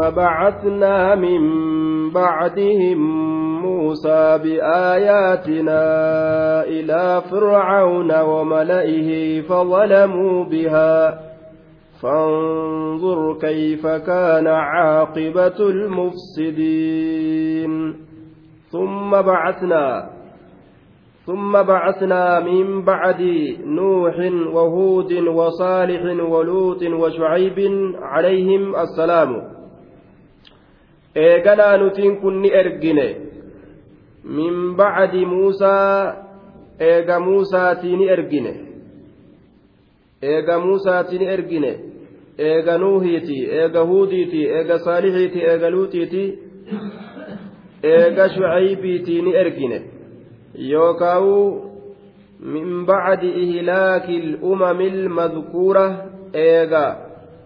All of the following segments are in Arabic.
فبعثنا من بعدهم موسى بآياتنا إلى فرعون وملئه فظلموا بها. فانظر كيف كان عاقبة المفسدين. ثم بعثنا ثم بعثنا من بعد نوح وهود وصالح ولوط وشعيب عليهم السلام. Eeganaa nutiin kun ni ergine min bacdi muusaa eega muusaatii ni ergine eega muusaatii ni ergine eega nuuhiiti eega huudiiti eega saalixiiti eega luuxiiti eega shucaybiitii ni ergine yookaa'u min bacdi ihlaaki il'umami ilmadkuura eega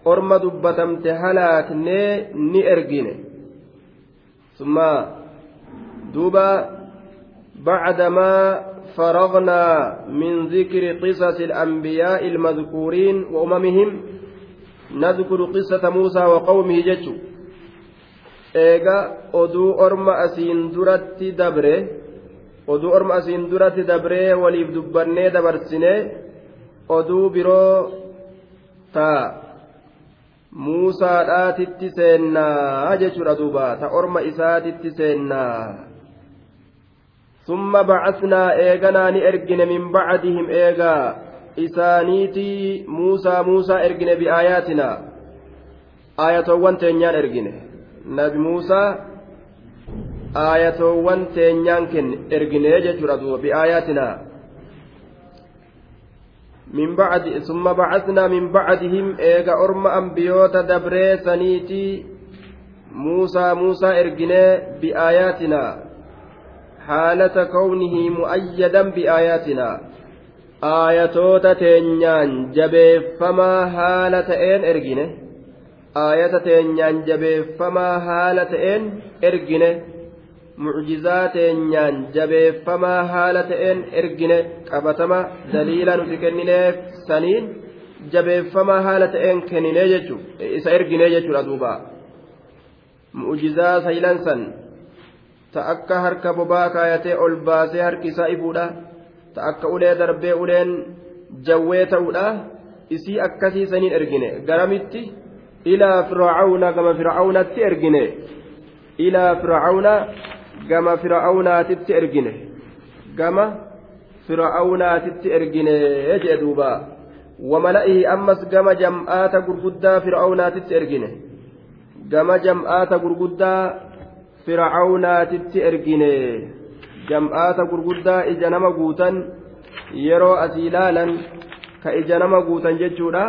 orma dubbatamte halaaknee ni ergine ثم دوبا بعدما فرغنا من ذكر قصص الأنبياء المذكورين وأممهم نذكر قصة موسى وقومه جتشو eega oduu orma asiin duratti dabre oduu orma asiin duratti dabree waliif dubbannee dabarsinee oduu biroo taa muusaadhaatitti seennaa jechuudha duuba ta orma isaatitti seennaa summa bacasnaa eeganaa ni ergine min bacdihim eegaa isaaniitii muusaa muusaa ergine biaayaatinaa aayatoowwan teenyaan ergine nabi muusaa aayatoowwan teenyaan kenne ergine jechuudha duuba biaayaatinaa من بعد ثم بعثنا من بعدهم إيغا أرم أنبيوت دبري سنيتي موسى موسى إرجني بآياتنا حالة كونه مؤيدا بآياتنا. آياتوتا تنيان جبيفما حالة إن إرجني. آية تنيان جبيفما حالة إن إرجني. Mucjizaa teenyaan jabeeffamaa haala ta'een ergine qabatama daliila nuti kennineef saniin jabeeffamaa haala ta'een kenninee jechu isa erginee jechuudha duuba. Mucjizaa saylansan ta akka harka bobaa kaayatee ol baasee harki isaa ifuudha ta akka ulee darbee uleen jawwee ta'uudha isii akkasii saniin ergine. Garamitti? Ilaa fircauna gama fircaunatti ergine. Ilaa fircauna gama fir'aawnaatitti ergine. Gama fir'aawnaatitti ergine jee duuba. Wamala'ihi ammas gama jam'aata gurguddaa fir'aawnaatitti ergine. Gama jam'aata gurguddaa fir'aawnaatitti ergine. Jam'aata gurguddaa ija nama guutan yeroo asii ilaalan ka ija nama guutan jechuudha.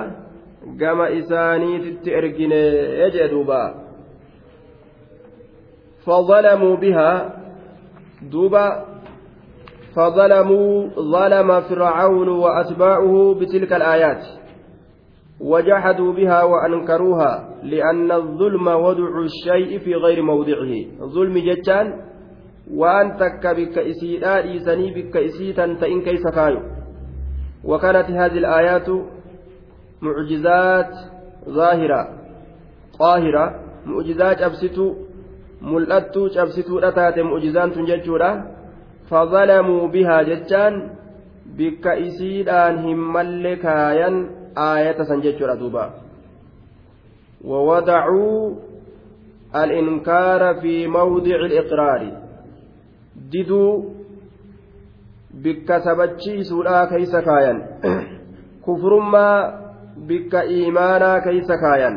Gama isaaniititti ergine jee duuba. فظلموا بها. دوبا. فظلموا ظلم فرعون وأتباعه بتلك الآيات. وجحدوا بها وأنكروها لأن الظلم وضع الشيء في غير موضعه. ظلم جتان. وأن تك بك إسيدا إيساني بك تئن كيس كايو. وكانت هذه الآيات معجزات ظاهرة. قاهرة. معجزات أبسطوا mul'attuu cabsituudha taate mu'jizaan tun jechuudha fazalamuu bihaa jechaan bikka isiidhaan hin malle kaayan aayata san jechuudha duuba ووضعوا الإنكار في موضع الإقرار ددوا بك سبتشي سولا كيس كايا كفرما بك إيمانا كيس كايا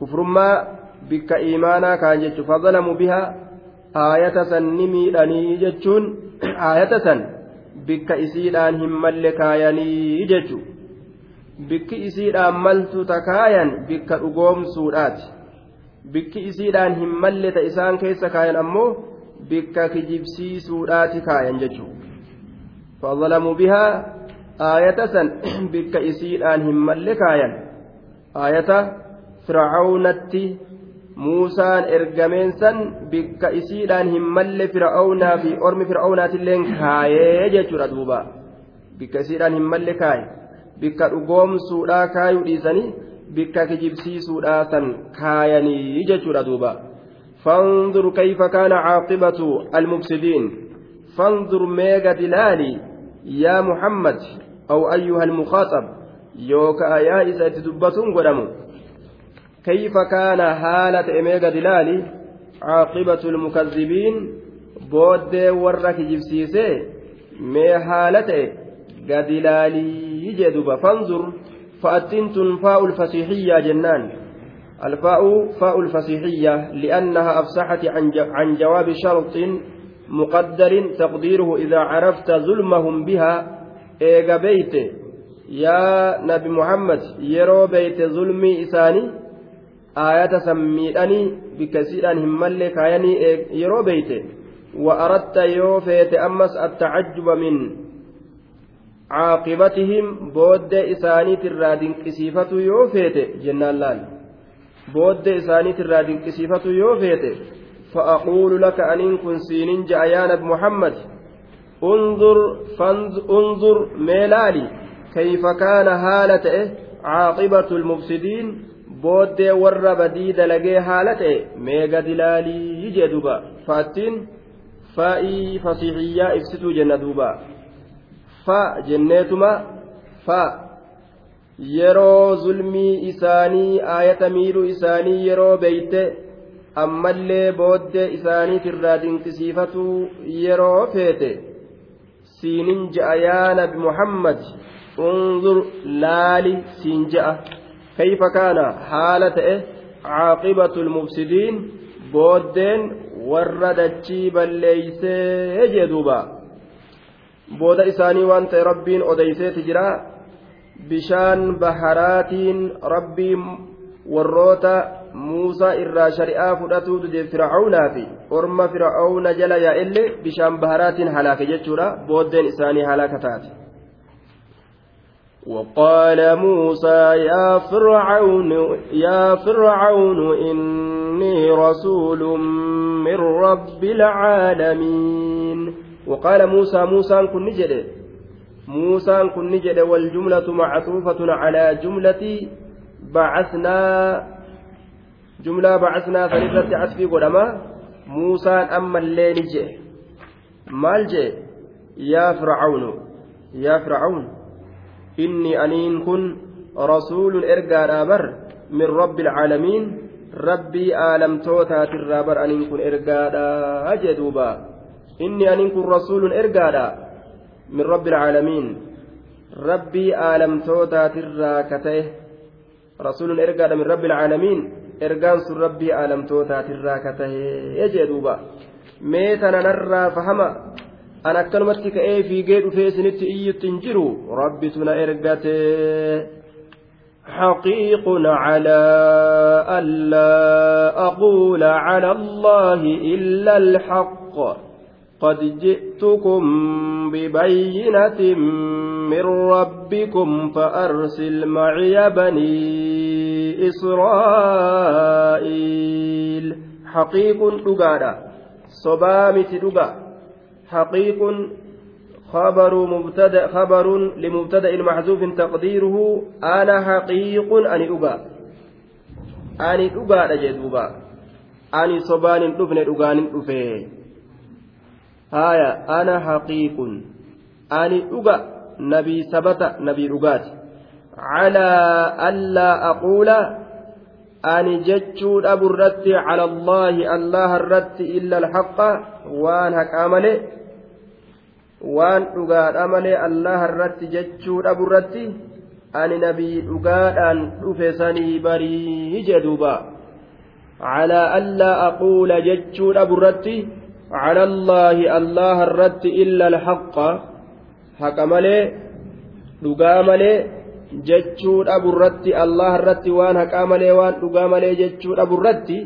كفرما bikka imaanaa kaan jechuun fadalamu biha aayata san ni miidhanii jechuun aayata san bikka isiidhaan hin malle kaayanii jechuun bikki isiidhaan maltu takaayan bikka dhugoomsuudhaati. Bikki isiidhaan hin malle ta isaan keessa kaayan ammoo bikka kijibsiisuudhaati kaayan jechuun fadalamu biha aayata san bikka isiidhaan hin malle kaayan. Aayata fir'aawnatti. Muusaan ergameen san bikka isiidhaan hin malle fir'aawnaa fi ormi fir'aawnaatillee kaayee jechuudha duuba bikka isiidhaan hin malle kaaye bikka dhugoomsuudhaa kaayuu dhiisanii bikka kijibsiisuudhaa san kaayanii jechuudha duuba فانظر كيف كان عاقبة المفسدين فانظر ميغا دلالي يا محمد أو أيها المخاطب يوكا يا إسا تدبتون قدموا كيف كان حالة ميغا دلالي؟ عاقبة المكذبين بود ورك جبسيسي مي حالته قدلالي جدوبا فانظر فأتنتن فاء الفسيحية جنان. الفاء فاء الفسيحية لأنها أفسحت عن جواب شرط مقدر تقديره إذا عرفت ظلمهم بها. إيغا بيت يا نبي محمد يرو بيت ظلمي إساني. آية سميداني بكثيرا همالي كايني يرو بيت وأردت يوفيت أمس التعجب من isaaniitirraa dinqisiifatu yoo feete jennaan laal booddee isaaniitirraa dinqisiifatu yoo feete fa'aquulu laka aniin kun siinin ja'a yaa nabi muhammad unzur meelaali kayfa kaana haala ta'e caaqibatu lmufsidiin booddee warra badii dalagee haala ta'e meega dilaalii jee duba fa'attiin faa'ii fasiixiyyaa ibsituu jenna duuba. Fa jenneetuma fa. Yeroo zulmii isaanii aayata miidhuu isaanii yeroo beeyte ammallee booddee isaaniitirraa dinqisiifatu yeroo feete. Siinin ja'a yaa nabi muhammad unzur laali siin ja'a ta'e caaqibatu lmufsidiin booddeen warra dachii balleeysee jee duubaa booda isaanii waan ta'e rabbiin odeyseeti jira bishaan baharaatiin rabbiin warroota muusaa irraa shari'aa fudhatuu dide fir'aawnaa fi orma fir'aawna jala yaa'ellee bishaan baharaatiin halaake jechuudha booddeen isaanii halaaka taate. وقال موسى يا فرعون يا فرعون إني رسول من رب العالمين. وقال موسى موسى كن نجد. موسى كن نجد والجملة معطوفة على جملة بعثنا جملة بعثنا فنرة عطفي قدما. موسى أما اللي نجي مال جي يا فرعون يا فرعون. إني أنين كن رسول إرقى بر من رب العالمين ربي آلم توتا ترابر أنين كن إرقى أجدوبا inni anin kun rasuulun ergaadha min rabbi alcaalamiin rabbii aalamtootaatirraa ka ta'e rasuulun ergaadha min rabbi alcaalamiin ergaan sun rabbii aalamtootaatirraa ka tahe jee duuba mee tananarraa fahama an akkanumatti ka'ee fiigee dhufee isinitti iyyutti hin jiru. Rabbitu na ergatee حقيق على ألا أقول على الله إلا الحق قد جئتكم ببينة من ربكم فأرسل معي بني إسرائيل حقيق دقادا صبامت دقا حقيق خبر مبتدأ خبر لمبتدأ محذوف تقديره أنا حقيق أني دقا أني دقا جدوبا أني صبان دفن دقان دفين haya ana haqiiqun ani dhuga nabii sabata nabii dhugaati calaa allaa aquula ani jechuu dhabu irratti cala allaahi allaha irratti illa alhaqa waan haqaa male waan dhugaadha male allaha irratti jechuu dhabu irratti ani nabii dhugaadhaan dhufe sanii barii jedhuuba. Calaa allaa aquula jechuu dhabu irratti cala allaahi allaha irratti illa alhaqa haqa malee dhugaa malee jechuu dhabu irratti allah irratti waan haqaa malee waan dhugaa malee jechuu dhabu irratti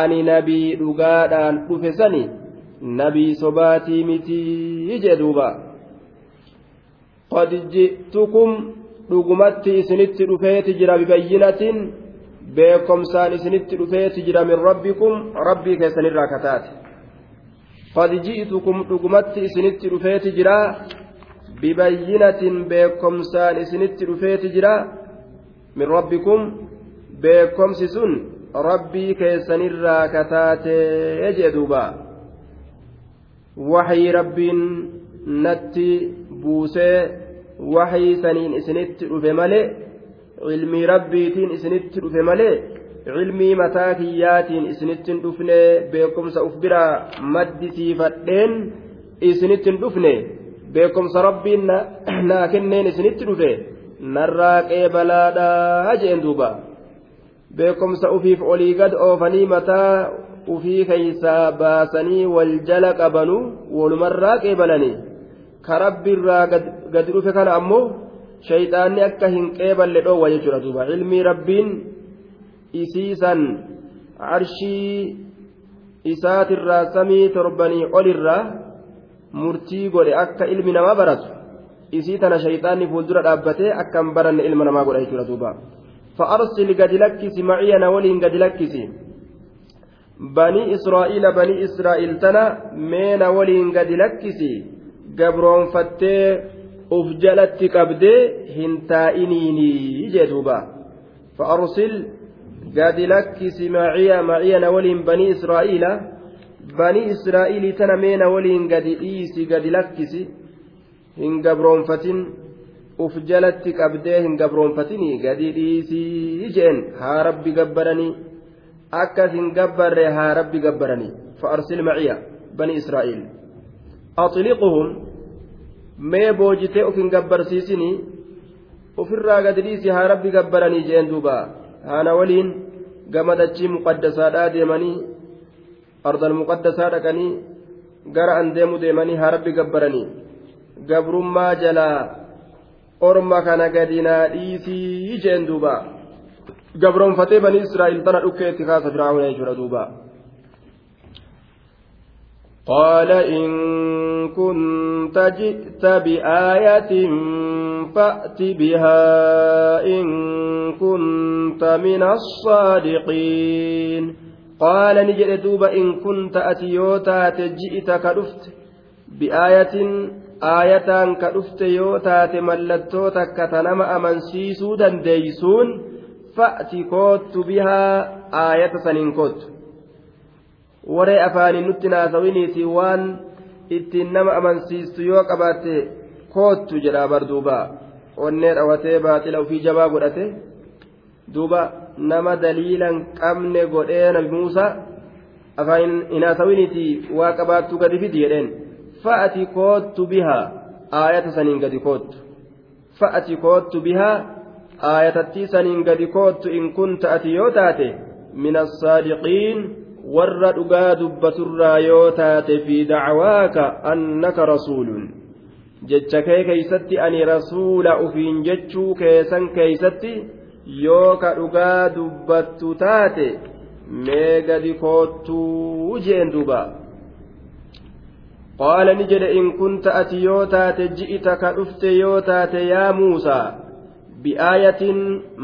ani nabii dhugaadhaan dhufe sani nabii sobaatii mitii jee duuba. Qad ji'tukum dhugumatti isinitti dhufeeti jira bibayyinatiin beekomsaan isinitti dhufeeti jira min rabbikum rabbii keessanirraa kataate. Qad ji'tukum dhugumatti isinitti dhufeeti jira bibayyinatin beekomsaan isinitti dhufeeti jira min rabbikum beekomsi sun rabbii keessanirraa kataatee jee duuba waxyii rabbiin natti buusee waxyii saniin isinitti dhufe malee ilmii rabbiitiin isinitti dhufe malee cilmii mataa kiyyaatiin isinittin dhufne beekumsa uf biraa maddisiifadheen isinittin dhufne beekumsa rabbiin naa kenneen isinitti dhufe narraa qeebalaadhaa jeen duuba. Beekumsa ufiif olii gad oofanii mataa ufii keeysaa baasanii wal jala qabanuu walumarraa qeebalanii. Ka rabbiirraa gad dhufe kana ammoo shayxaanni akka hin qeeballe dhoowwa jechuudha duuba. Cilmii rabbiin isiisan arshii isaatirraa samii torbanii olirraa murtii godhe akka ilmi namaa baratu isii tana shayxaanni fuuldura dhaabbatee akka hin baranne ilma namaa godha jechuudha duuba fa'arsil gadi lakkisi maciyana waliin gadi lakkisi banii israa'iila banii israa'iil tana meena waliin gadi lakkisi gabroonfattee uf jalatti qabdee hin taa'iniinii jee duuba fa'arsil gadi lakkisi maciya maciyana waliin banii israa'iila banii israa'iilii tana meena waliin gadi dhiisi gadi lakkisi hin gabroonfatin uf jalatti qabdee hin gabroonfatinii gadi dhiisii jeen haa rabbi gabbaranii akkas hin gabbarre haa rabbi gabbaranii fa'arsil maciya banii israa'iil axliquhum mee boojitee uf hin gabbarsiisinii ufirraa gadi dhiisi haa rabbi gabbaranii jeen duubaa haana waliin gama dachii muqaddasaadhaa deemanii ardal muqaddasaa dhaqanii gara an deemu deemanii haa rabbi gabbaranii gabrummaa jalaa orma kana gadinaa dhiisii jeen duuba gabroonfatee banii israa'il tana dhukkeetti kaasa firaa'uuna jechuudha duuba قال إن كنت جئت بآية فأت بها إن كنت من الصادقين qaala ni jedhe duuba in kunta ati yoo taate ji'ita ka dhufte bi'aayatiin aayataan ka dhufte yoo taate mallattoo takka ta nama amansiisuu dandeeysuun fa'ati koottu bihaa aayata saniin koottu waree afaaniin nutti naasawiniiti waan ittiin nama amansiistu yoo qabaatte koottu jedhaa barduuba onnee dhawatee baaxila ufii jabaa godhate duuba. Nama daliilan qabne godhee nabi muusaa afaan hin haasawiniiti waa qabaattu gadi fidi jedheen fa'ati koottu bihaa aayata saniin gadi koottu fa'ati koottu bihaa aayatattii saniin gadi koottu in kunta ati yoo taate min assaadiqiin warra dhugaa dubbaturraa yoo taate fi dacwaaka annaka rasuulun jecha kee keeysatti ani rasuula ufiin jechuu keessan keeysatti yoo ka dhugaa dubbattu taate mee gadi koottuu jeen duuba. Qaala ni jedhe in kunta ati yoo taate ji'ita ka dhufte yoo taate yaa muusaa bi'aayatin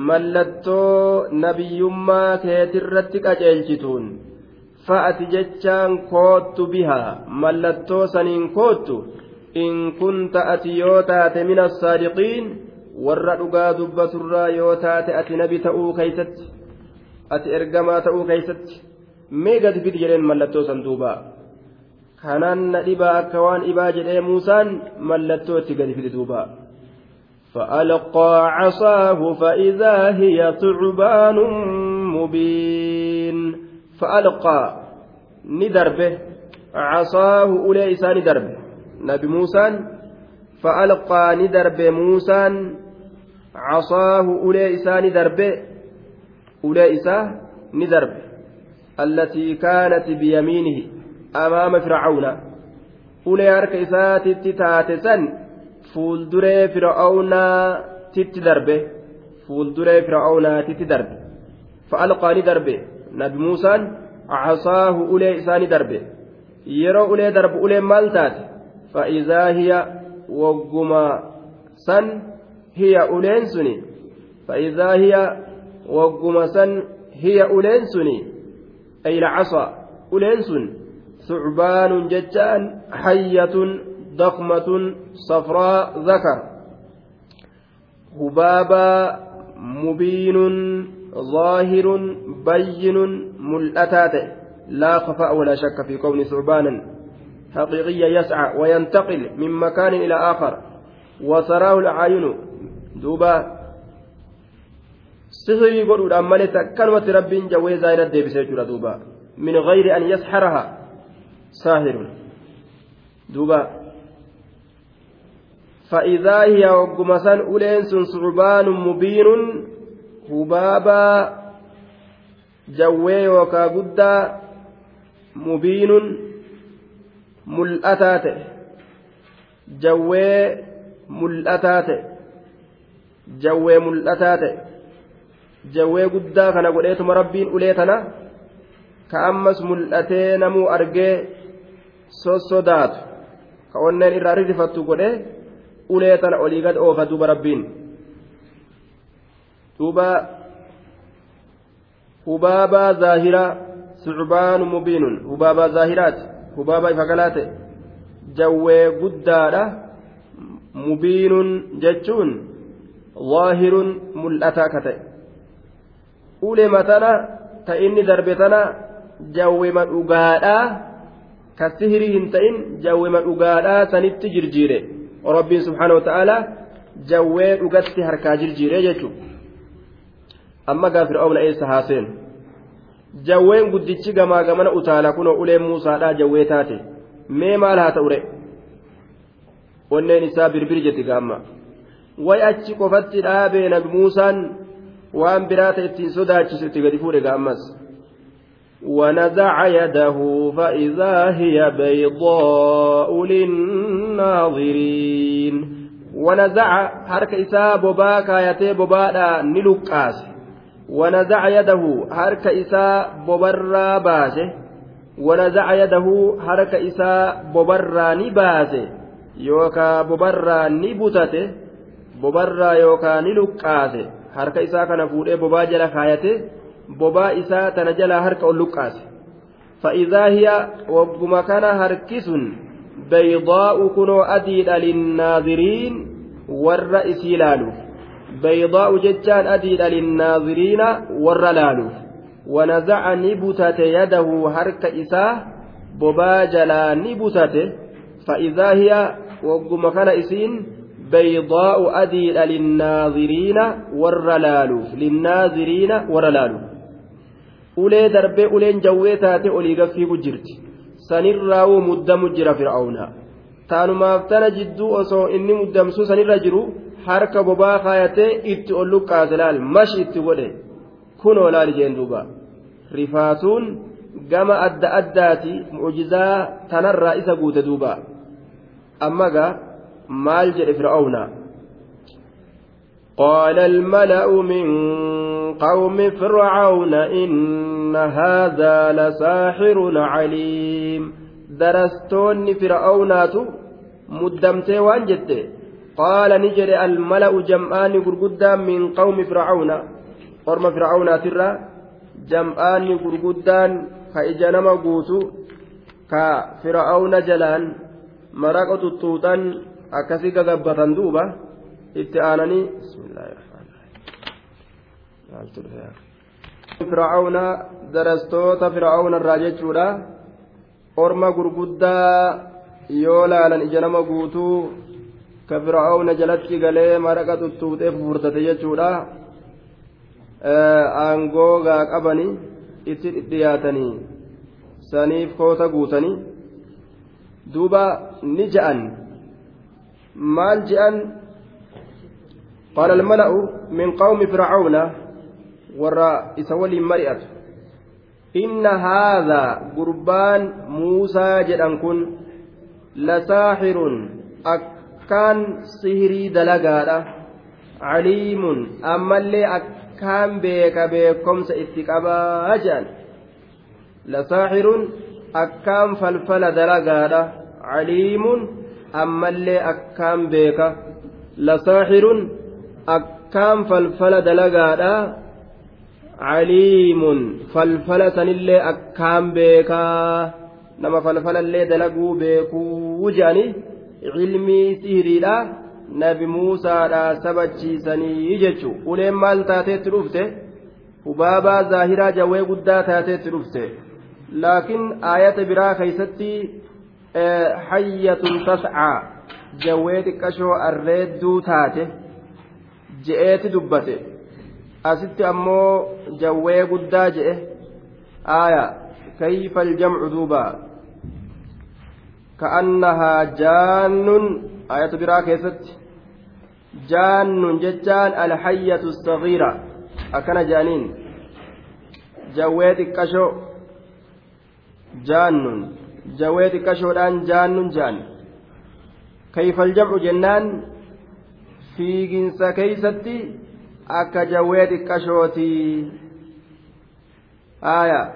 mallattoo nabiyyummaa keetirratti qaceelchituun fa'ati jechaan koottu bihaa mallattoo saniin koottu in kunta ati yoo taate min assaadiqiin warra dhugaa dubbaturraa yoo taate ati nabi ta'uu keeysatti ati ergamaa ta'uu keeysatti mee gadi fidi jedheen mallattoo san duubaa kanaan na dhibaa akka waan ibaa jedhee muusaan mallattoo itti gadi fidi duubaa فألقى عصاه فإذا هي ثعبان مبين فألقى ندربه عصاه إسان ندربه نبي موسى فألقى ندربه موسى عصاه أولي إسان ندربه أولي إساه ندربه التي كانت بيمينه أمام فرعون. أولي أرك إسات تتاتسا فولدري فرعون تتدربه فولدري فرعون تتدربه فألقى ندربه nabi muusaan casaahu ulee isaani darbe yeroo ulee darbu uleen maal taate fa'iizaa hiya wagguma san hiya wagguma san hiya uleen suni ayla casa uleen sun ثعبان ججان حية ضخمة صفراء ذكر. هبابا mubiinun ظاهر بين ملأتات. لا خفاء ولا شك في كون ثعبانا. حقيقيا يسعى وينتقل من مكان إلى آخر. وتراه الأعين دوبا sihirii godhuudhaan malee takkanumatti rabbiin jawwee zaayina deebisee jira duuba min gayri an yasxaraha saahirun duuba فإذا هي وقمسان أولين صعبان مبين hubaabaa jawwee yookaa guddaa mubiinun mul'ataa ta'e jawwee mul'ataa ta'e jawwee mul'ataa ta'e jawwee guddaa kana godheetuma rabbiin ulee tana ka ammas mul'atee namuu argee sossodaatu ka onneen irraa rirrifattu godhee ulee tana olii gad oofa duuba rabbiin duuba hubaabaa zaahiraa sucbaanu mubiinun hubaabaa zaahiraati hubaabaa ifa galaate jawwee guddaadha mubiinun jechuun zaahirun mul'ataa ka ta'e ulema tana ta inni darbe tana jawwema dhugaadhaa ka sihirii hin ta'in jawwema dhugaadhaa sanitti jirjiire rabbiin subhaanahu ta'aalaa jawwee dhugatti harkaa jirjiire jechuudha amma gaa fir'aawna eessa haaseen jawween guddichi gamaa gamana utaala kunoo uleen muusaadhaa jawwee taate mee maal haa ta'ure onneen isaa birbir jetti gaamma way achi qofatti dhaabee nabi muusaan waan biraa ta'e ittiin sodaachisu itti gadi fuudhe gaammas. ونزع يده فإذا هي بيضاء للناظرين ونزع حركة إساء ببا كايتي ببا نلقاس ونزع يده حرك إساء ببرا باسه ونزع يده حرك إساء ببرا نباسه يوكا ببرا نبتته ببرا يوكا نلقاسه حرك إساء كان فوله ببا جل كايته ببا إساء تنجل حرك اللقاسه فإذا هي وقم كان هركس بيضاء كنو أديد للناظرين والرئيس لالو بيضاء جتان أديد للناظرين والرلال ونزع نبتة يده هرك إساه بباجلا نبتته فإذا هي وقم كان إسين بيضاء أديد للناظرين والرلال للناظرين والرلال ulee darbee uleen jawwee taate olii gaffii jirti sanirraa muddamu jira fir'aawna taanumaaf tana jidduu osoo inni muddamsuu sanirra jiru harka bobaa kaayatee itti ol luqqaase laal mashi itti godhe kunoo laal jeen duuba rifaatuun gama adda addaati mucjizaa tanarraa isa guute duuba amma gaa maal jedhe fir'aawna قال الملأ من قوم فرعون إن هذا لساحر عليم درستون فرعونات مدمتي وانجته qaala ni jedhe almala'u jam'aanni gurguddaan min qawmi fir'aawna orma fir'aawnaatirra jam'aanni gurguddaan ka ija nama guutu ka fir'aawna jalaan maraqa tuttuuxan akkasii gagabbatan duuba itti aananii fir'aawna darastoota fir'aawna irraa jechuudha. Orma gurguddaa yoo laalan ija nama guutuu ka fir'aawna jalatti galee maraqa tuttuutee fufurtate jechuudha. Aangoo gaa qabanii itti dhiyaatanii saniif koota guutanii duuba ni je'an maal je'an قال الملأ من قوم فرعون ورا إسولي مرئت إن هذا قربان موسى جدًا كن لساحر أك akkaan sihirii dalagaadha caliimun ammallee akkaan beeka beekomsa itti qabaa jedhan lasaaxirun akkaan falfala dalagaadha caliimun ammallee akkaan beeka. Lasaaxirun akkaan falfala dalagaadha. Caliimun falfala sanillee akkaan beekaa nama falfalallee dalaguu beekuu jedhanii cilmii sihiriidha. Nabi muusaadhaa sabachiisanii jechu. Uleen maal taateetti dhufte? Hubaabaa zaahiraa jawwee guddaa taateetti dhufte. Laakiin aayata biraa keeysatti hayyatun tascaa jawwee xiqqashoo arreedduu taate je'eeti dubbate. Asitti ammoo jawwee guddaa je'e. Aaya kayfa aljamcu duuba? Ka'annahaa jaannun ayatu biraa keessatti. Jaannun jechaan alhayyatu sagiira akkana je'aniin. Jawwee xiqqashoo jaannun. جويت كشو الآن جان جان كيف الجمع جنان في جنس كيستي أكا جويت كشوتي آية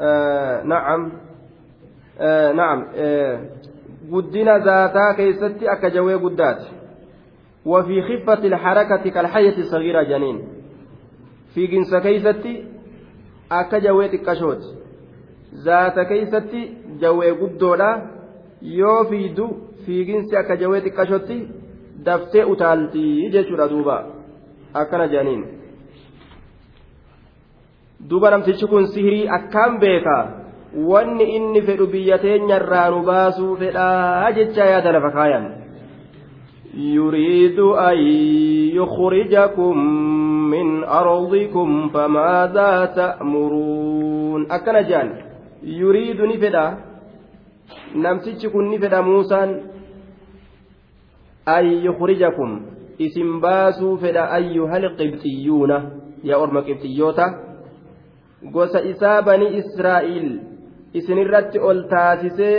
آه نعم na'am guddina zaataa keessatti akka jawee guddaati. وفي خفة الحركة كالحية الصغيرة جنين في جنس كيستي أكا جوي تكشوت ذات كيستي جوي قدولا yoo fiidu fiiginsi akka jawee xiqqashotti daftee utaaltii jechuudha duuba akkana jedhaniin duuba namtichi kun sihirii akkaan beekaa wanni inni fedhu biyya teenyarraa nu baasuu fedhaa jecha yaada lafa kaayan يريد أن يخرجكم من أرضكم فماذا تأمرون أكن yuriidu ni fedha. Namtichi kun ni fedha muusaan. An yukrijakum isin baasuu fedha ayyuhal qibxiyyuuna yaa orma qibxiyyoota gosa isaa bani israa'iil isin irratti ol taasisee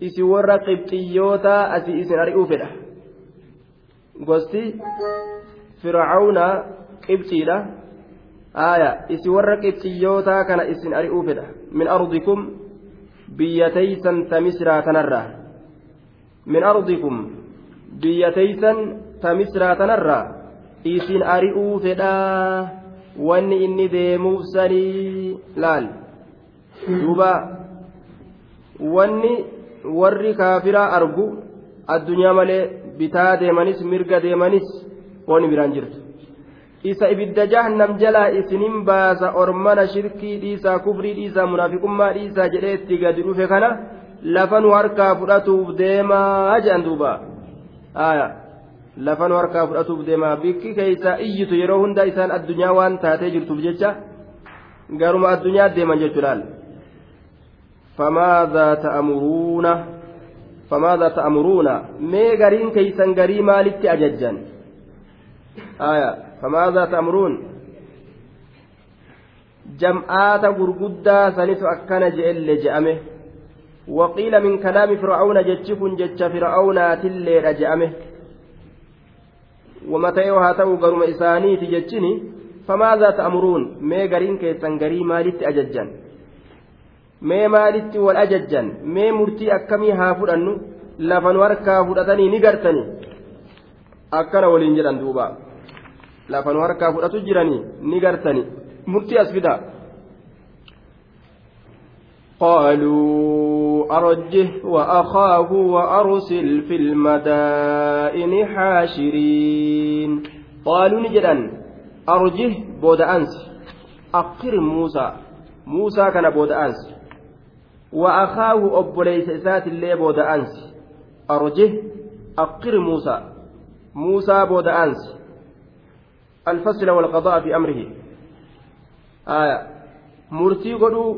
isin warra qibxiyyoota asii isin ari'uu fedha. Gosti fircauna qibxiidha آية إسي ورق إبتيوتا كان إسن أرئوفدا من أرضكم بيتيسا تمسرا تنرى من أرضكم بيتيسا تمسرا تنرى إسن أرئوفدا وأن إني ديمو سني لال دوبا wanni warri kaafiraa argu addunyaa malee bitaa deemanis mirga deemanis waan biraan jirtu isa ibidda jahannam jalaa isinin baasa ormana shirkii dhiisaa kufrii dhiisaa munaafiqummaa dhiisaa jedhee itti gadi dhufe kana lafa nu harkaa fudhatuuf deemaa jedhan duuba lafa nu harkaa fudhatuuf deemaa bikki keeysaa iyyitu yeroo hunda isaan addunyaa waan taatee jirtuuf jecha garuma addunyaa deeman jechuudhaan فماذا تأمرون فماذا تأمرون مي غرين كيسن غري مالك أججا آية فماذا تأمرون جمعات غرغدا سنت أكن جئل جأمه وقيل من كلام فرعون جتشكن جتش فرعون تلي رجأمه ومتى هاتو غرم إساني تجتشني فماذا تأمرون مي غرين كيسن غري مالك أججا mee maalitti wal ajajjan mee murtii akkamii haa fudhannu lafan harkaa fudhatanii ni gartani akkana waliin jedhan duuba lafan harkaa fudhatu jiranii ni gartani. Murtii as fida قالوا أرجه وأخاه وأرسل في المدائن حاشرين قالوا نجدا أرجه بود أنس أقر موسى موسى كان بود أنس وأخاه أبوليس إسات اللي بود أنس أرجه أقر موسى موسى بود أنس الفصل والقضاء في أمره. آية. مرتي قدو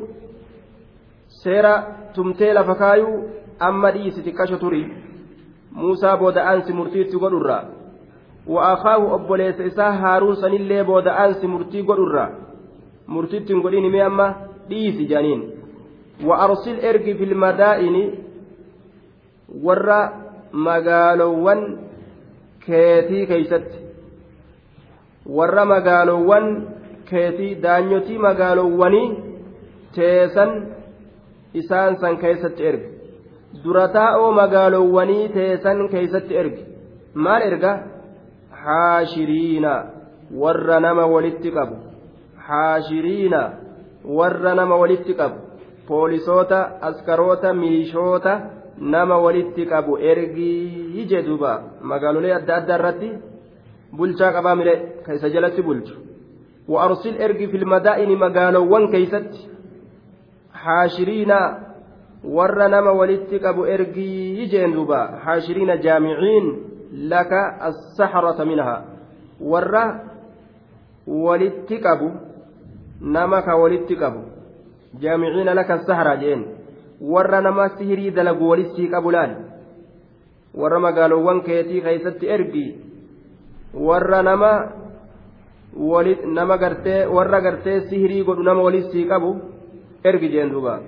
سيرا تمتي لفكايو أما ديس تكاشو تري موسى بود أنس مرتي قدو الرا وأخاه أبوليس إسا هارون سنillee booda aansi murtii godhurra. Murtittiin godhin mee amma dhiisi jaaniin. وأرسل إرقي في المدائن ورا مقالوان كيتي warra magaalowwan keetii daanyotii magaaloowwanii teessan isaan san keessatti erge. Durataa'oo magaaloowwanii teessan keessatti erge. Maal erga? Haashiriina warra nama walitti qabu. Haashiriina warra nama walitti qabu. Poolisoota askaroota miishoota nama walitti qabu ergii ije jedhuba. Magaalolee adda addaa irratti. Bulchaa qabaa mire ka isa jalatti bulchu وأرسل إرجي في المدائن مقالوا وان كيست حاشرين ور نما ولدتك أبو إرجي يجين دوبا حاشرين جامعين لك السحرة منها ور ولدتك أبو نمك ولدتك أبو jaamiciina laka sahara jeen warra nama sihirii dalagu walistii qabu laal warra magaalowwan keetii keeysatti ergi warra nama nama gartee warra gartee sihirii godhu nama walistii qabu ergi jeen duuba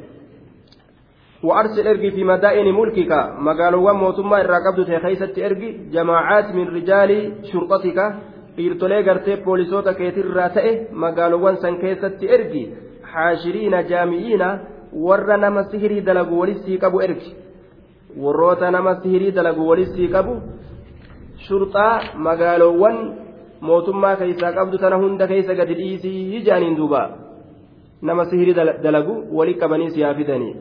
وأرسل إرجي في مدائن ملكك مقالوا موتما إرى قبض كيست إرجي جماعات من رجال شرطتك poolisoota keetirraa ta'e magaaloowwan san keessatti ergi haashiriina jaami'iina warra nama sihirii dalagu walisii qabu ergi warroota nama sihirii dalagu walisii qabu shurxaa magaaloowwan mootummaa keessaa qabdu tana hunda keessa gadi dhiisii jaaniin duuba nama sihirii dalagu walii qabanii siyaa fidanii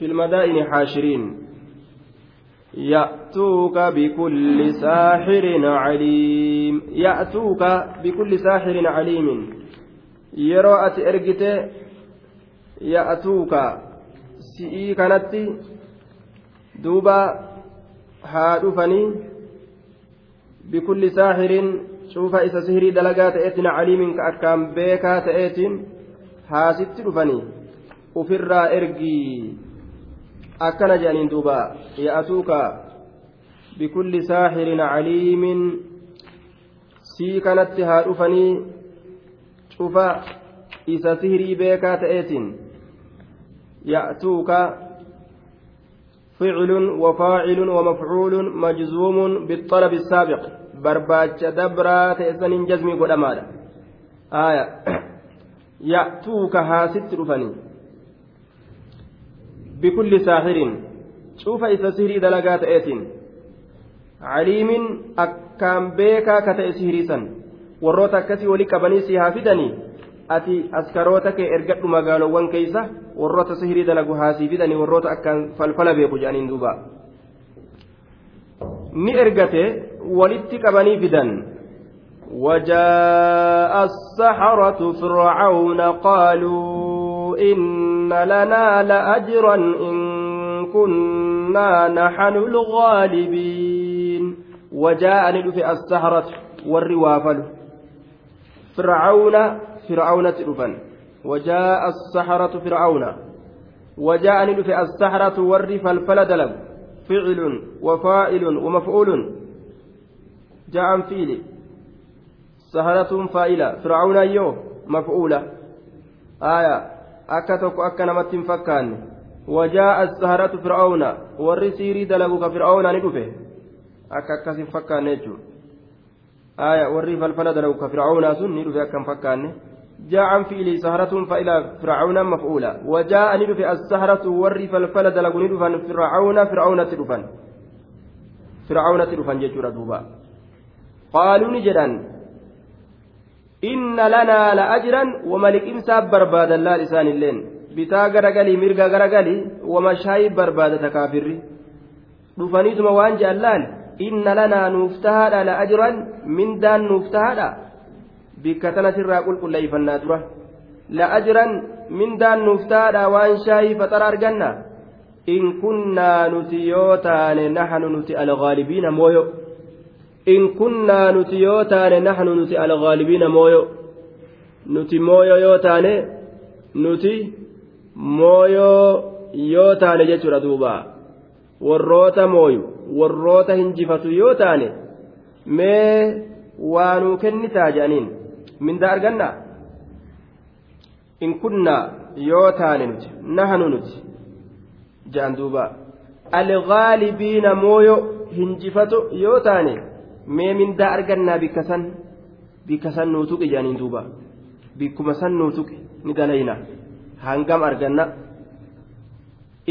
في المدائن حاشرين يأتوك بكل ساحر عليم يأتوك بكل ساحر عليم ati ergite ya'atuuka si'ii kanatti duuba haa dhufanii bikulli saaxiriin cuufa isa sihirii dalagaa ta'eetiin caliimin ka akkaan beekaa ta'eetiin haasitti dhufanii ufirraa ergii akkana jedhaniin duuba ya'atuuka bikulli saaxirin caliimin sii kanatti haa dhufanii cufa isa sihirii beekaa ta'eetiin ya'tuuka فعل وفاعل ومفعول مجزوم بالطلب السابق. برباج دبرا تأسن جزمي قدما آية. يأتوك هاست رفني. بكل ساحر. شوف إذا سهري دلقات آتين عليم أكام بيكا كتأ سهري warroota akkasii walii qabanii si ati askaroota kee ergadhu magaalowwan keeysa warroota sihirii dalagu haasii fidanii warroota akkaan falfala beeku jedhaniin duuba ni ergate walitti qabanii fidan وجاء السحرة فرعون قالوا إن لنا لأجرا إن كنا نحن الغالبين وجاء ندف السحرة والروافل فرعون فرعون تلفن وجاء السحرة فرعون. وجاء ندف السحرة ور فالفل فعل وفائل ومفعول. جاء فيل سهرة فائلة فرعون أيوه. مفعولة. آية. أكتك أكا نمت فكان. وجاء السهرة فرعون. ور سيري دلقك فرعون ندفه أكا كسي فكان نجو. آية. وري فالفلا دلو كفرعون سن. ندفع كم فكان. جاء فيلي سهرة فإلى فرعون مفعولا. وجاء ندفع السهرة وري فالفلا دلو ندفع فرعون فرعون تدفا فرعون تدفا جيشورا دوبا. قالوا نجدا إن لنا لأجرا وملك إمساب بربادا لا لسان اللين. mirga garagalii wamashaayi barbaadata kaafirri dhufaniituma waan jaallaan inna lanaa nuuf tahaadha la ajran mindaan nuuf tahaadha nuuf tahaadha waan shaayii faxara arganna in kunnaa nuti yoo taane naxnu nuti algaalibiina mooyo in kunnaa nuti yoo taane naxnu nuti algaalibiina mooyo nuti mooyo yoo taane nuti mooyoo yoo taane jechuudha duuba warroota mooyu warroota hinjifatu yoo taane mee waanuu kennitaa jedhaniin mindaa arganna? In kunnaa yoo taane nuti nahanu nuti jedhan duuba. Algaalibiina mooyo hinjifatu yoo taane mee mindaa argannaa bikka san bikka san nuu tuqi jedhaniin duuba. Bikkuma san nuu tuqi ni dalayna hangam arganna?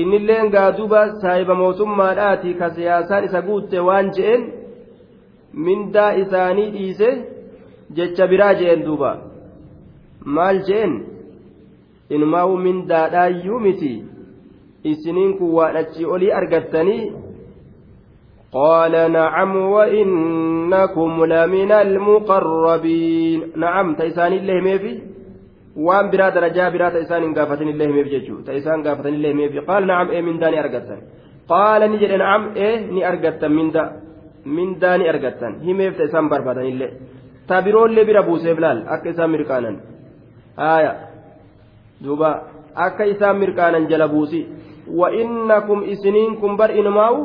Innilleen gaaduba saahiba mootummaadhaati ka siyaasaan isa guutte waan je'en mindaa isaanii dhiise jecha biraa je'en duuba maal je'en inumaawu mindaadhaayyuu miti isiniin kun waan achii olii argattanii قال نعم وإنكم لمن المقربين نعم تيسان الله ميفي وان برا درجة برا تيسان قافتن الله ميفي جيجو تيسان قافتن الله ميفي قال نعم إيه من داني أرقتن قال نجد نعم إيه ني أرقتن من دا من داني أرقتن هي ميف تيسان بربادن الله تابرون اللي برا بوسيف لال أكا إسان مركانا آية دوبا أكا إسان مركانا جلبوسي وإنكم إسنينكم بر إنماو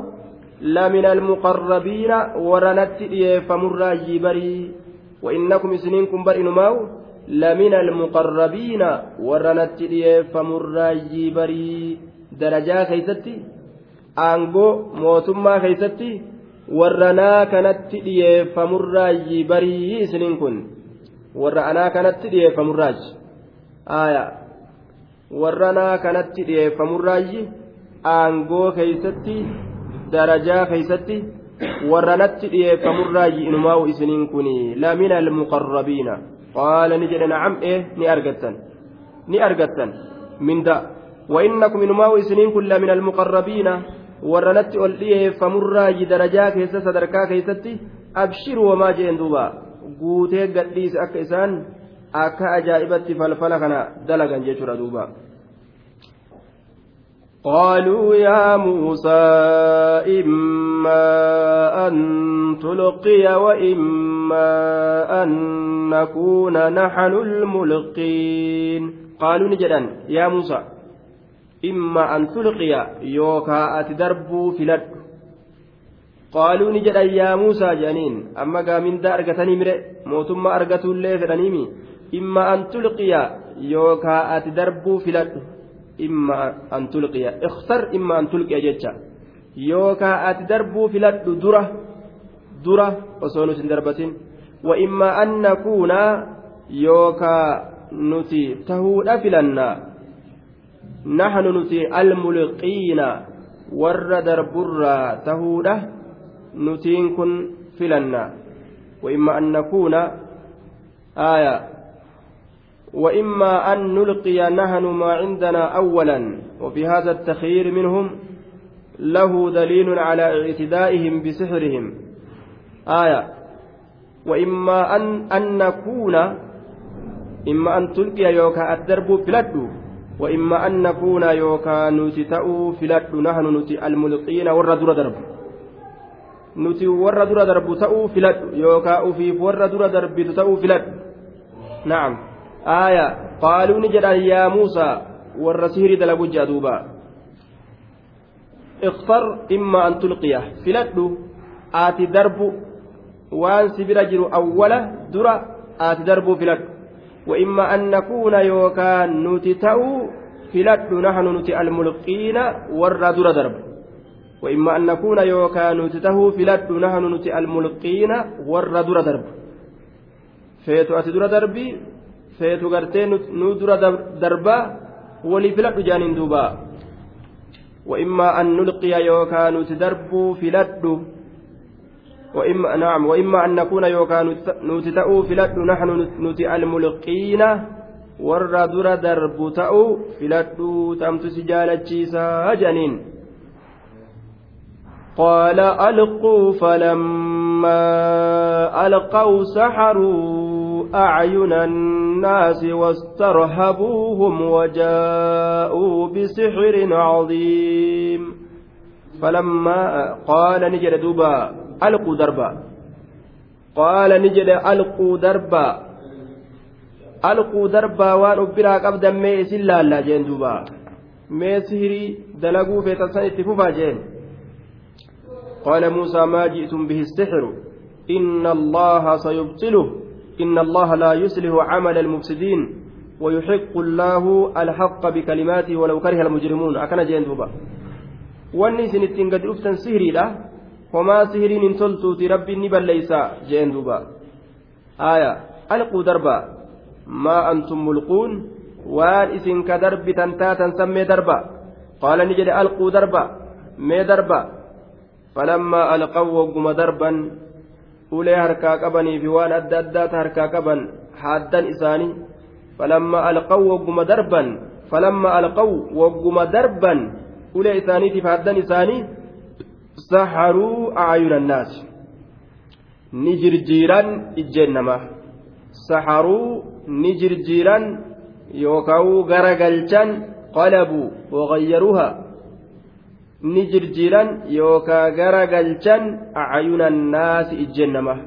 لمن المقربين ورنت فمر جبري وإنكم سنينكم برئنماو لمن المقربين ورنت فمر جبري درجة كيستي أنغو موتما warra anaa kanatti dhiyeeffamurraayi barii isiniin kun. Warra anaa kanatti dhiyeeffamurraayi. Aayaa. Warra anaa kanatti dhiyeeffamurraayi aangoo keeysatti darajaa keeysatti warra natti dhiyeeffamurraayi inumaa'u isiniin kun lamina almuqarrabiina qaala ni jedhe nacam ee ni argattan. Ni argattan. Minda wa innakum inumaa'u isiniin kun lamina almuqarrabiina warra natti ol dhiyeeffamurraa darajaa keessa sadarkaa keessatti abshiru wamaa jeen duuba. Guutee gadhiise akka isaan akka ajaa'ibatti falfala kana dalagan jechuudha duuba. قالوا يا موسى إما أن تلقي وإما أن نكون نحن الملقين قالوا نجدا يا موسى أن تلقي يوكا أتدربوا في لد قالوا نجدا يا موسى جانين أما قامين دا أرقتني مرئ موتما أرقتوا اللي فدنيمي إما أن تلقي يوكا أتدربوا في لد imma an tulqiya ikhtar imma an tulqiya jecha yookaa ati darbuu filadhu dura dura osoo nuti hin darbatin wa imma an nakuuna yookaa nuti tahuudha filannaa almulqiina warra darburraa tahuudha nutiin kun filannaa wa imma an nakuuna aayaa وإما أن نلقي نهن ما عندنا أولا. وفي هذا التخيير منهم له دليل على اعتدائهم بسحرهم. آية. وإما أن, أن نكون إما أن تلقي يوكا الدرب فلدو وإما أن نكون يوكا نتتأو فلدو نحن نتي الملقين والردر درب nuti warra dura darbu ta'uu filadhu yookaa ufiif warra dura darbitu ta'uu filadhu na'am aaya qaaluu ni jedhan yaa muusaa warra sihirii dalagu jea duuba اختر إما أن تلقيه فلدو آتي درب وان سبر جرو أولا درا آتي درب فلد وإما أن نكون يوكان نتتأو فلد نحن نتي الملقين ور در درب. وإما أن نكون يوكان نتته فلد نحن نتي الملقين ور در درب. فيتو در دربي gartee nu dura darbaa walii filadhu jaaniin duuba وإما أن نلقي يوكا نتدربوا فلد وإما نعم وإما أن نكون يوكا نتتأو فلد نحن نتي الملقين. ور در درب تأو فلد تمت سجالة جنين قال ألقوا فلما ألقوا سحروا أعين الناس واسترهبوهم وجاءوا بسحر عظيم. فلما قال ألقوا دربا. قال نجد ألقوا دربا. ألقوا دربا وأن أبرا قبدا ميس إلا لا جين دوبا. ميسهري دلقوا في تصنيف جين. قال موسى ما جئتم به السحر. إن الله سيبطله. إن الله لا يصلح عمل المفسدين. ويحق الله الحق بكلماته ولو كره المجرمون. أكن جين دوبا. wanni isin ittiin gadi dhuftan sihiriidha homaa sihiriin hin toltuuti rabbiin ni balleeysa jeen duuba aya alquu darba maa antum mulquun waan isin ka darbitan taatan sammee darba qaala ni jedhe alquu darba mee darba فلما ألقوا وقم دربا ulee harkaa qabanii fi waan adda addaata harkaa qaban haaddan isaanii falamma alqaw wagguma darban falamma alqaw wagguma darban ulee isaaniitiif haddan isaanii saharuu aayuna annaasi ni jirjiiran ijjeen namaa saharuu ni jirjiiran yookaan garagalchan qalabuu waqayyaruuha. Ni jirjiiran yookaan garagalchan aayuna annaasi ijjeen namaa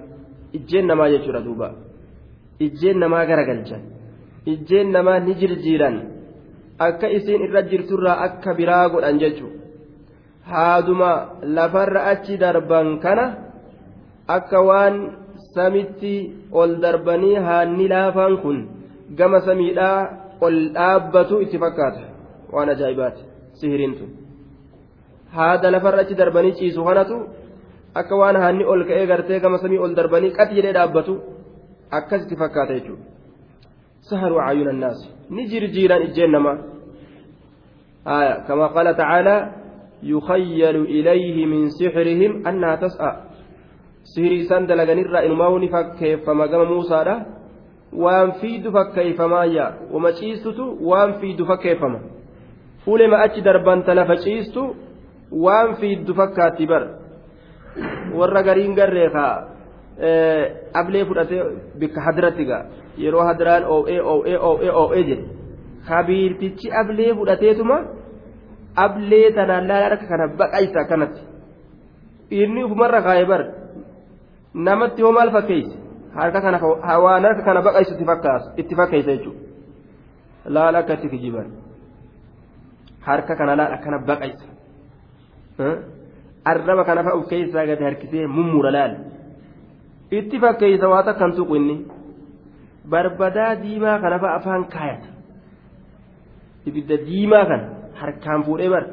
ijjeen namaa jechuudha duuba. Ijjeen namaa garagalchan. Ijjeen namaa ni jirjiiran. Akka isiin irra jirturraa akka biraa godhan jechuudha. haaduma lafarra achi darban kana akka waan samitti ol darbanii haanni laafaan kun gama samiidhaa ol dhaabbatu itti fakkaata waan ajaa'ibaati sihiriin tun haada lafarra achi darbanii ciisu kanatu akka waan haanni ol ka'ee gartee gama samii ol darbanii qati jedhee dhaabbatu akkas itti fakkaata jechuudha saharuu caayuun annaas ni jirjiiran ijjeen namaa كما قال تعالى يخيل إليه من سحرهم أنها تسعى سحري سند لغنر إنما فكيفما قام موسى ده وان فيد فكيفما يا وما تشيستو وان فيد فكيفما فولي ما أتش دربان تلف تشيستو وان فيد فكاتي بر warra gariin garreekaa ablee fudhatee bikka hadrattiga yeroo hadraan oo'ee oo'ee oo'ee oo'ee jedhe kabiirtichi ablee fudhateetuma ablee tanaan laala harka kana baqaysa kanatti. Inni ufumarra kaa'ee bar namatti hoo maal fakkeeyse harka kana waan harka kana baqaysu itti fakkeeysa jechuudha. Laala akka itti kijiban harka kana laala akkana baqaysa. Arraba kana fa'a uf keessaa gadi harkisee mummura laala. Itti fakkeeysa waa takkan tuqu inni. Barbadaa diimaa kana fa'a afaan kaayata. Ibidda diimaa kana. harkaan fuudhee bar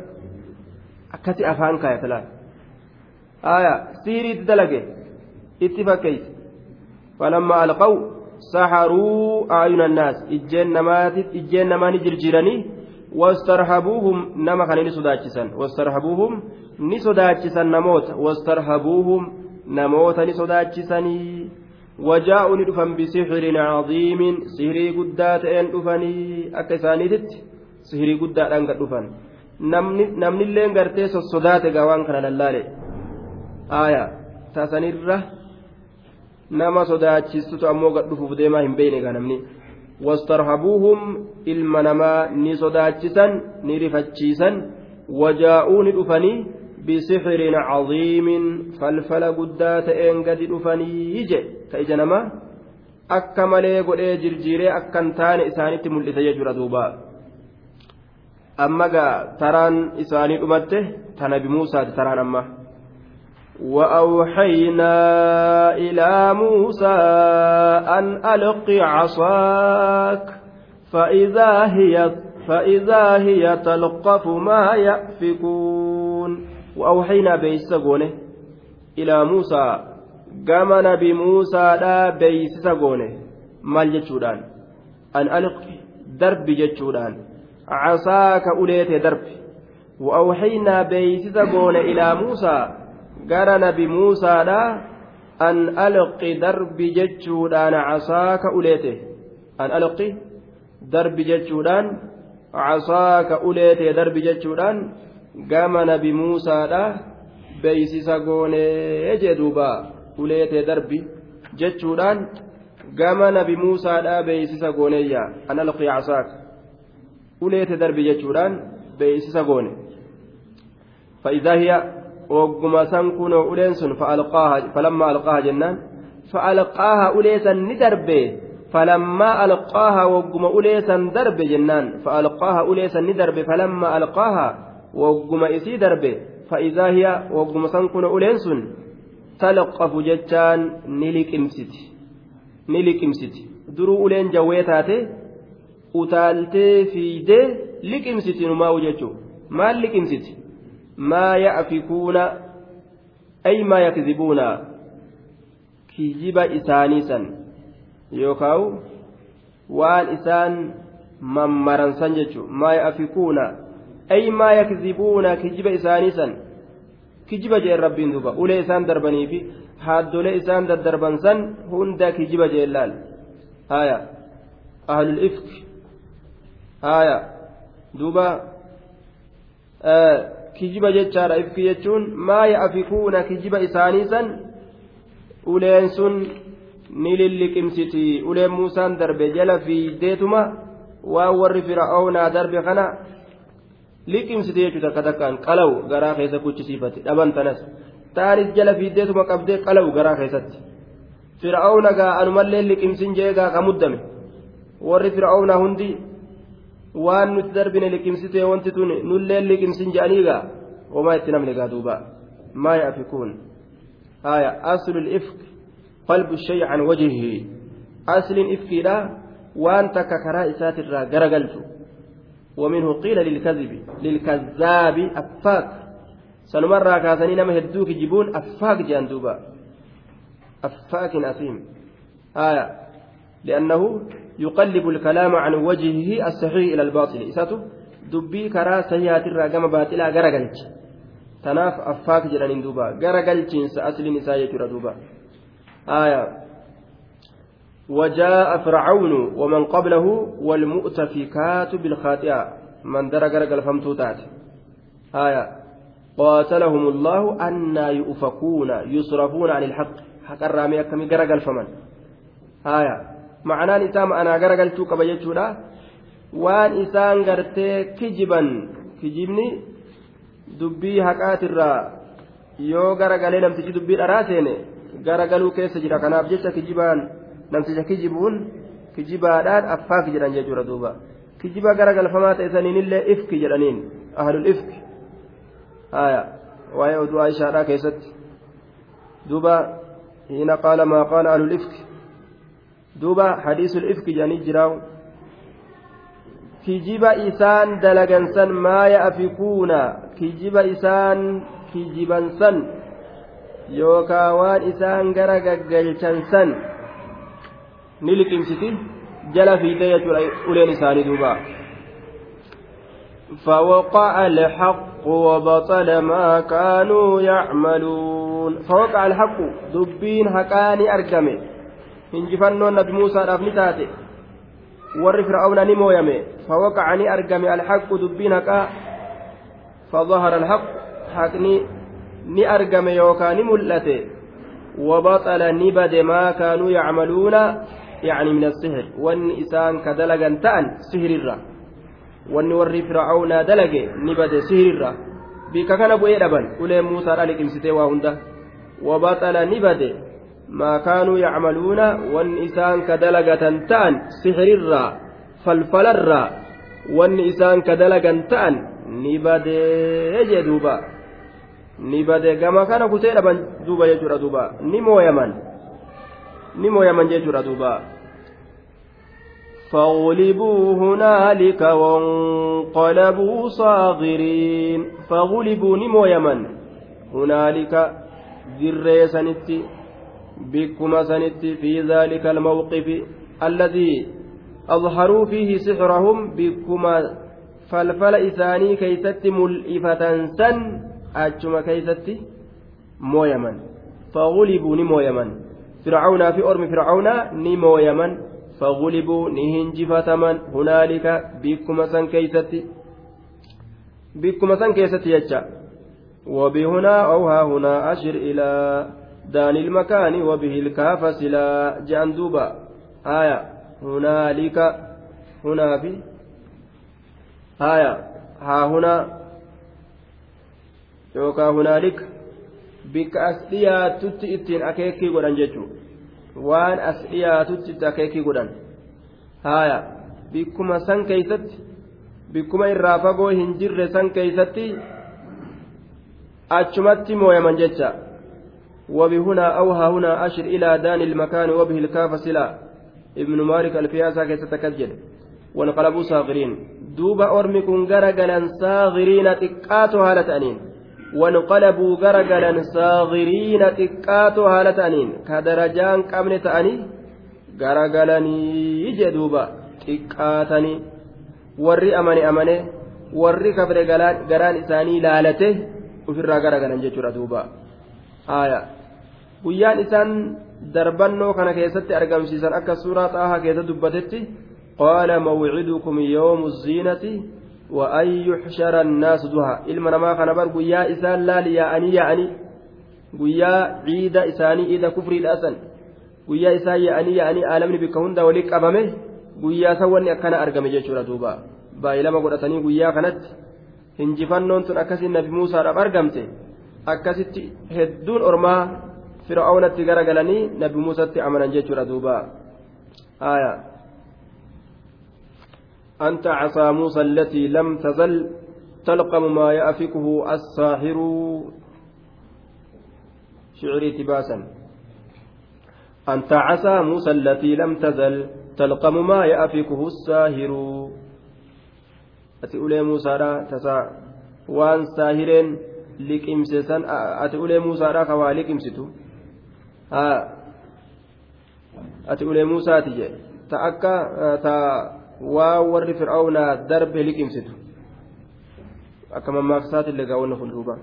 akkasi afaan kaaya talaan aya siiriitti dalage. Itti fakkeeyse falamma alqaw saxaruu aayuna annaas ijjeen namaa ni jirjiiranii wastarhabuuhum nama kana ni sodaachisan. Wastarhabuuhum ni sodaachisan namoota. Wastarhabuuhum namoota ni sodaachisanii. Wajaa'u ni dhufan bisixrin cadiimin. Sihirii guddaa ta'een dhufanii akka isaaniititti. Sihirii guddaadhaan gad dhufan. Namnillee gartee sossodaate gaa waan kana lallaale. Aaya tasanirra nama sodaachistutu ammoo gad dhufuuf deemaa hin beeyne gaa namni. Wastarhabuuhum ilma namaa ni sodaachisan ni rifachiisan. Wajaa'uu ni dhufanii caziimin falfala guddaa ta'een gadi dhufanii je ka ija namaa akka malee godhee jirjiiree akkan taane isaanitti mul'ise jechuudha duubaa amma gaa taraan isaanii dhumatte ta nabi muusaati taraan amma. وأوحينا إلى موسى أن ألق عصاك فإذا هي فإذا هي تلقف ما يأفكون وأوحينا بيسقونه إلى موسى قام نبي موسى لا بيسقونه مال جتشودان أن ألق درب جتشودان درب. وأوحينا بيسس قول إلى موسى قال نبي موسى لا أن ألق درب جتشودان عصاك أوليته أن ألق درب جتشودان عصاك أوليت درب جتشودان قام نبي موسى لا بيسس قول يجدوبا أوليت درب جتشودان قام نبي موسى لا بيسس قول أن ألق عصاك uleete darbi jechuudhaan beeysisa goone. Fa'idaa hiya ogguma san kunoo uleen sun falammaa alqaaha jennaan. Fa'alqaaha uleesan ni darbe falammaa alqaaha wogguma uleesan darbe jennaan. Fa'alqaaha uleesan ni darbe falammaa alqaaha wogguma isii darbe. Fa'idaa hiya wogguma san kunoo uleen sun talqafu jechaan ni liqimsiti. Ni liqimsiti. Duruu uleen jawwee taate utaaltee fiidee liqimsiti numaa'u jechuun maal liqimsiti? Maa ya'fikuuna ay maa yakzibuuna? Kijiba isaanii san yookaan waan isaan mammaransan jechuun maa ya'fikuuna ay maa yakzibuuna? Kijiba isaanii san. Kijiba jeen rabbiin duuba. Ulee isaan darbanii fi haaddolee isaan daddarban san hunda kijiba jeen laal? Haya ahlul ifki haya duuba kijiba jechaadha ifki jechuun maa ya'afikuuna kijiba isaanii san uleen sun ni lilliqimsiti uleen muusaan darbe jala fiiddeetuma waan warri fir'aawnaa darbe kana liqimsite jechuudha takka takkaan qalawu garaa keessa kuchisiifate dhaban tanas taanis jala fiiddeetuma qabdee qalawu garaa keessatti fir'aawna gaa anumallee liqimsin jee gaa muddame warri fir'aawnaa hundi waan nuti darbine liqimsite wanti tun nullee liqimsin je'anii gaa homaa itti namni gaa duuba maa yaafikuun haya aslu ifk qalbu shay can wajhihi asliin ifkiidha waan takka karaa isaatirraa garagalchu ومنه قيل للكذب للكذاب أفاك سنمر كاسنين ما هدوك يجيبون أفاك جاندوبا أفاك أثيم آية لأنه يقلب الكلام عن وجهه الصحيح إلى الباطل. إساته دبي كرا سيئات الرقم باطلا غرقلت. تناف أفاك جرانين دوبا. غرقلت أصل نساء دوبا. آية. وجاء فرعون ومن قبله والمؤتفكات بالخاطئة. من درج رجل فمتوتات. آية. قاتلهم الله أن يؤفكون يصرفون عن الحق. حق الرامي كم جرجل فمن. آية. نسام أنا جرجل توك بيجودا وان إسان غرتي كجبا كجبني دبي حقات الرا yoo garagalee namtichi dubbii dharaa seene garagaluu keessa jira kanaaf jecha kijibaan namticha kijibuun kijibaadhaan affaak jedhan jechuudha duuba kijiba gara galfamaa ta'e saniinillee ifki jedhaniin ahlul ifki haya waa'ee oduu aishaadhaa keessatti duuba hiina qaala maa qaala ahlul ifki ifki jedhanii jiraawu kijiba isaan dalagansan maa ya'afikuuna kijiba isaan kijibansan yookaa waan isaan gara gaggalchan san ni liqimsiti jala fiidee jechuudha uleen isaanii duuba فوقع الحق وبطل ما كانوا يعملون فوقع الحق دبين هكاني أرقمي هنجفنو النبي موسى رافنتاتي ور فرعون نمويمي فوقع ني أرقمي الحق دبين هكا فظهر الحق حقني ني أرقمي يوكا نملته وبطل نبد ما كانوا يعملون يعني من السحر وان إسان كدلغا تأن سحر الرّ wanni warri fir'aawnaa dalage ni bade sihirra bika kana bu'ee dhaban. Ulee muusaadha liqimsitee waa hunda. Wabaxala ni bade. Ka dalagatan ta'an sihirirra falfalarra wanni isaan ka dalagan ta'an ni badee jee duuba ni bade gama kana kutee dhaban duuba jechuudha duuba ni mooyaman ni mooyaman jechuudha duuba فغلبوا هنالك وانقلبوا صاغرين فغلبوا نمو يمن هنالك ذري سنتي بكما سنتي في ذلك الموقف الذي أظهروا فيه سحرهم بكما فالفل إساني كيست ملئفة سن أجم كيست مو يمن فغلبوا نمو يمن فرعون في أرم فرعون نمو يمن فغلبوا نهنجفتمن هنالك بكما سن كيستي. بكما سن كيستي يجا. وبهنا أو ها هنا أشر إلى دان المكان وبه الكاف سلا جندوبا آية هنالك هنا في آية ها هنا يوكا هنالك بك أسليات إتين أكيكي as dhiyaatutti itti akeekii godhan haaya bikkuma san keeysatti bikkuma irraa fagoo hin jirre san keeysatti achumatti mooyaman jecha وبهنا أو ها هنا أشر إلى دان المكان وبه الكاف سلا ابن مالك الفياسة كي تتكجل وانقلبوا صاغرين دوب أرمكم غرقلا صاغرين تكاتو هالة أنين garagalan saagiriina xiqqaatoo haala ta'aniin ka darajaan qabne ta'anii garagalanii jedhuuba xiqqaatanii warri amane amane warri kafre garaan isaanii laalate ofirraa garagalan jechuudha duuba guyyaan isaan darbannoo kana keessatti argamsiisan akka suuraa xaahaa keessa dubbatetti qaala mawcidukum yoomu ziinati وأن يحشر الناس دها إلما نما خنبر قيا إسان لا ليعني يعني قيا عيد إساني إذا كفر الأسن قيا إسان يعني يعني آلمني بك هند وليك أبمه قيا سواني أكنا أرقم جيشورا دوبا بايلما قرأتني قيا كانت hinjifannoon tun akkasii nabi muusaadhaaf argamte akkasitti hedduun ormaa fir'aawnatti garagalanii nabi muusatti amanan jechuudha duuba. Aayaa أنت عصا موسى التي لم تزل تلقم ما يأفكه الساحر شعري تباسا أنت عصا موسى التي لم تزل تلقم ما يأفكه الساهر أتي أولي موسى را تسا وان ساهرين liqimsesan ati ulee muusaadhaa ka waa liqimsitu ati ulee muusaati je ta akka ta waa warri fir'aawnaa darbe liqimsitu akka mammaaksaatiillee gaawwanna fuulduuba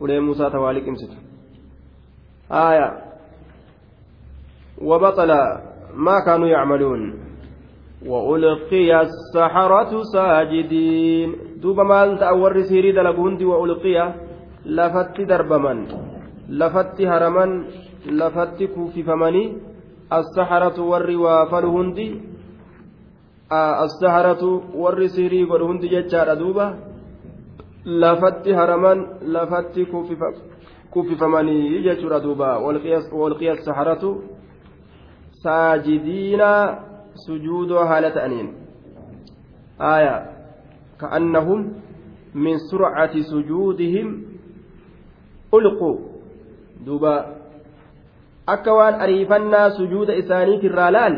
ulee muusaa ta waa liqimsitu آية وبطل ما كانوا يعملون وألقي السحرة ساجدين دوب مال تأور سيري دلقوندي وألقي لفت دربمن لفت هرمن لفت كوففمني السحرة والروى فالهندي as-saharatu warri sirii godhu hundi jechaadha duuba lafatti haraman lafatti kuffifamanii jechuudha duuba walqiya as-saharatu saajidiina sujuudoo haala ta'aniin aya ka'annahum min surcati sujuudihim ulqu duuba akka waan ariifannaa sujuuda isaaniitirraa laal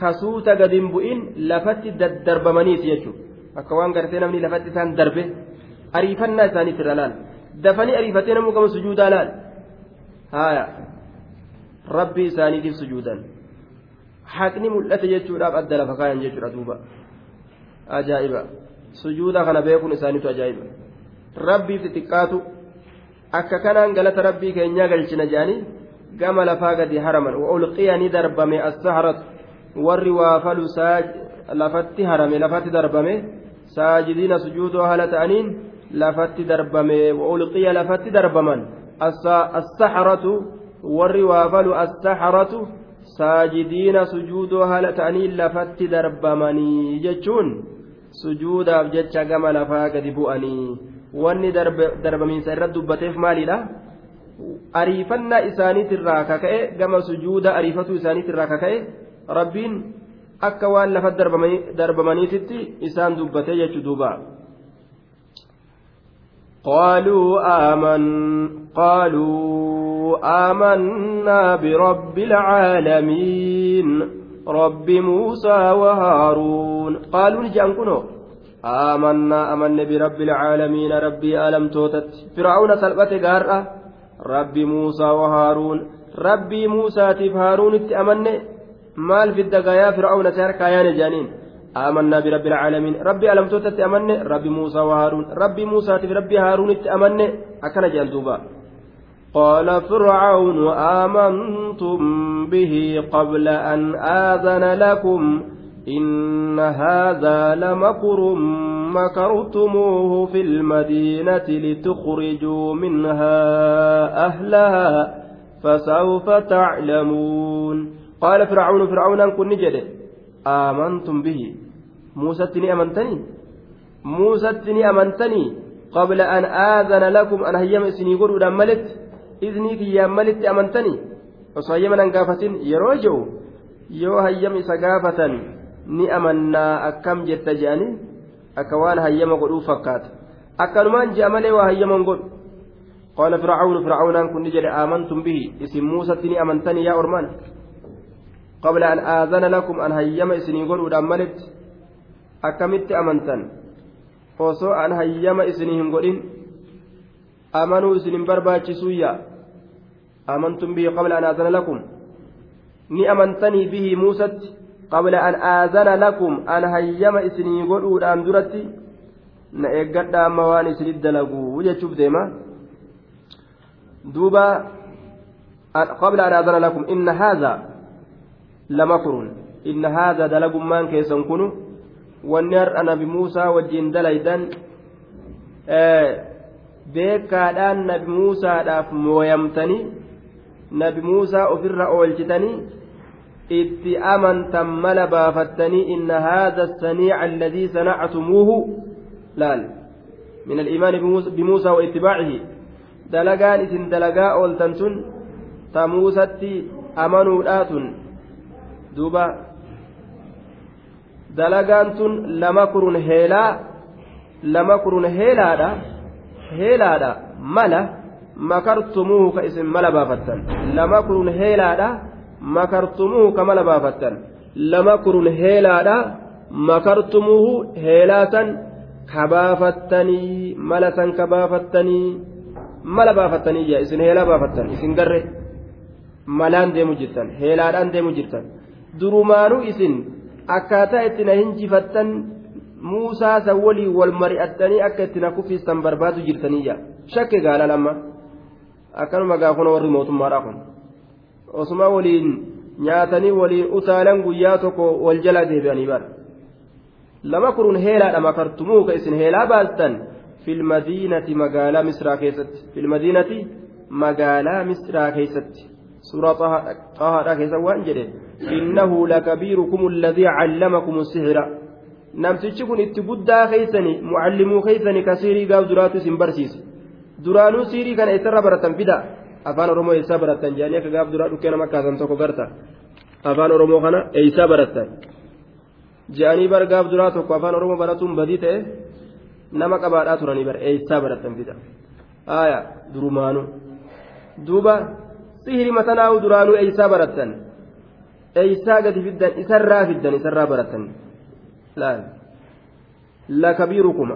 kasuuta gadi hin bu'in lafatti daddarbamaniiti jechuudha. Akka waan gartee namni lafatti isaan darbe ariifannaa isaaniitti irra laal dafanii ariifatee namuu gama sujuudaa laal haaya. Rabbi isaaniitiif sujuudan. Haqni mul'ate jechuudhaaf adda lafa kaayan jechuudha duuba. Ajaa'iba. Sujuuda kana beekuun isaaniitu ajaa'iba. Rabbiif xixiqqaatu akka kanaan galata rabbii keenyaa galchina jedhanii gama lafaa gadi haraman wa ulqiya ni darbame as-saharatu warri waa falu lafatti harame lafatti darbame saajidiina sujuudoo haala ta'aniin lafatti darbame ulqiya lafatti darbaman assaxaratu warri waa falu assaxaratu saajidiina sujuudoo haala ta'aniin lafatti darbamanii jechuun sujuudaaf jecha gama lafaa gadi bu'anii wanni darbamiinsa irratti dubbateef maalidha ariifannaa isaaniitirraa kaka'e gama sujuuda ariifatu isaaniitirraa kaka'e rabbiin akka waan lafa darbamaniititti isaan dubbatee jechu duuba قالوا آمن قالوا آمنا برب العالمين رب موسى وهارون قالوا نجان كنو آمنا أمن برب العالمين ربي ألم توتت. فرعون سلبت قارة ربي موسى وهارون. ربي موسى تف هارون اتأمن fidda gayaa fir'aawna si harkaa yaane jaaniin آمنا برب العالمين. ربي ألم توتت أمني ربي موسى وهارون. ربي موسى في ربي هارون أمني أكن جلدوبا قال فرعون آمنتم به قبل أن آذن لكم. إن هذا لمكر مكرتموه في المدينة لتخرجوا منها أهلها فسوف تعلمون. قال فرعون فرعون كن نجد. آمنتم به. موسى تني أمنتني. موسى تني أمنتني. قبل أن آذن لكم أن هيم سني قرود ملت. إذني في يا ملت أمنتني. وصيما أنقافة يروجو. yoo hayyama isa gaafatan ni amannaa akkam jetta jedhanii akka waan hayyama godhuu fakkaata akkanumaan ji'a malee waa hayyaman godhu qaala fircaunu fircaunaan kun ni jedhe aamantum bihi isin muusatti ni amantanii yaa ormaan قبل أن آذن لكم أن هيما إسني قلوا دملت أكمت أمنتن osoo an hayyama isinii hin godhin amanuu isinin barbaachisuyya amantum bihi qabla an aazana lakum ni amantanii bihi muusatti an aazana lakum an hayyama isinii godhuudhaan duratti na eeggadha amma waan isinit dalaguu jechuuf deema duuba qabla an aazana lakum inna haadha لمكر إن هذا دلق من كيسن كنو wanni har'a nabi muusaa wajjiin dalaydan beekaadhaan nabi muusaadhaaf mooyamtanii nabi muusaa ofirra oolchitanii itti amantan mala baafattanii inna haadha saniica alladii sanactumuuhu laal. Min aliimaani bimuusaa wa ittibaacihi. Dalagaan isin dalagaa ooltan tun ta muusatti amanuudhaatun. Duuba. Dalagaan tun lama kurun heelaa lama kurun heelaadha heelaadha mala makartumuuhu ka isin mala baafattan lama kurun heelaadha makartumuuhu ka mala baafattan lama kurun heelaadha. Makartumuuhu heelaasan ka baafattanii mala san ka baafattanii mala baafattanii jaa isin heelaa baafattan isin garre. Malaan deemu jirtan heelaadhaan deemu jirtan. Durumaanuu isin akkaataa itti na hinjifattan muusaa san waliin wal mari'attanii akka itti na kuffistan barbaadu jirtaniyya shakke gaala lamma akkanuma gaafuna warri mootummaadha kun osuma waliin nyaatanii waliin utaalan guyyaa tokko wal jala deebi'anii bara lama kurun heelaadha makartumuu ka isin heelaa baastan filmadiinati magaalaa misraa keessatti filmadiinati magaalaa misraa keessatti suuraa xahaadha keessa waan jedhe innahu lakabiirukum alladii callamakum sihira namtichi kun itti guddaa keeysani mucallimuu keeysani ka siirii gaaf duraatu isin barsiise duraanuu siirii kana eessarraa baratan fida afaan oromoo eessaa baratan jedhanii akka gaaf duraa dhukkee nama kaasan tokko garta afaan oromoo kana eessaa baratan jedhanii bar gaaf duraa tokko afaan oromoo baratuun badii ta'e nama qabaadhaa turanii bar eessaa baratan fida haaya durumaanuu duuba sihiri matanaa'u duraanuu eessaa baratan eessaa gadi fiddan isarraa fiddan isarraa baratan laal لكبيركم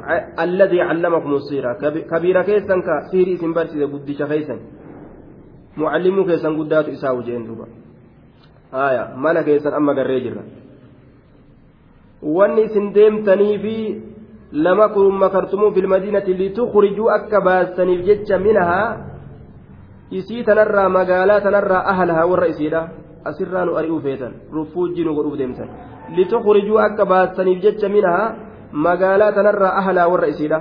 الذي علمكم السيرة كبير كيسا كسيري سن برسي قدش كيسا معلم كيسا قدات إساو جين دوبا آية مالا كيسا أما قريجر واني سن ديمتني في لما كنتم مكرتموا في المدينة لتخرجوا أكباسني جتش منها warra isiidha asirraa nu ari'uu feetan rufuujji nu godhuuf deemtan litukhrijuu akka baasaniif jecha minahaa magaalaa tanarraa ahalaa warra isiidha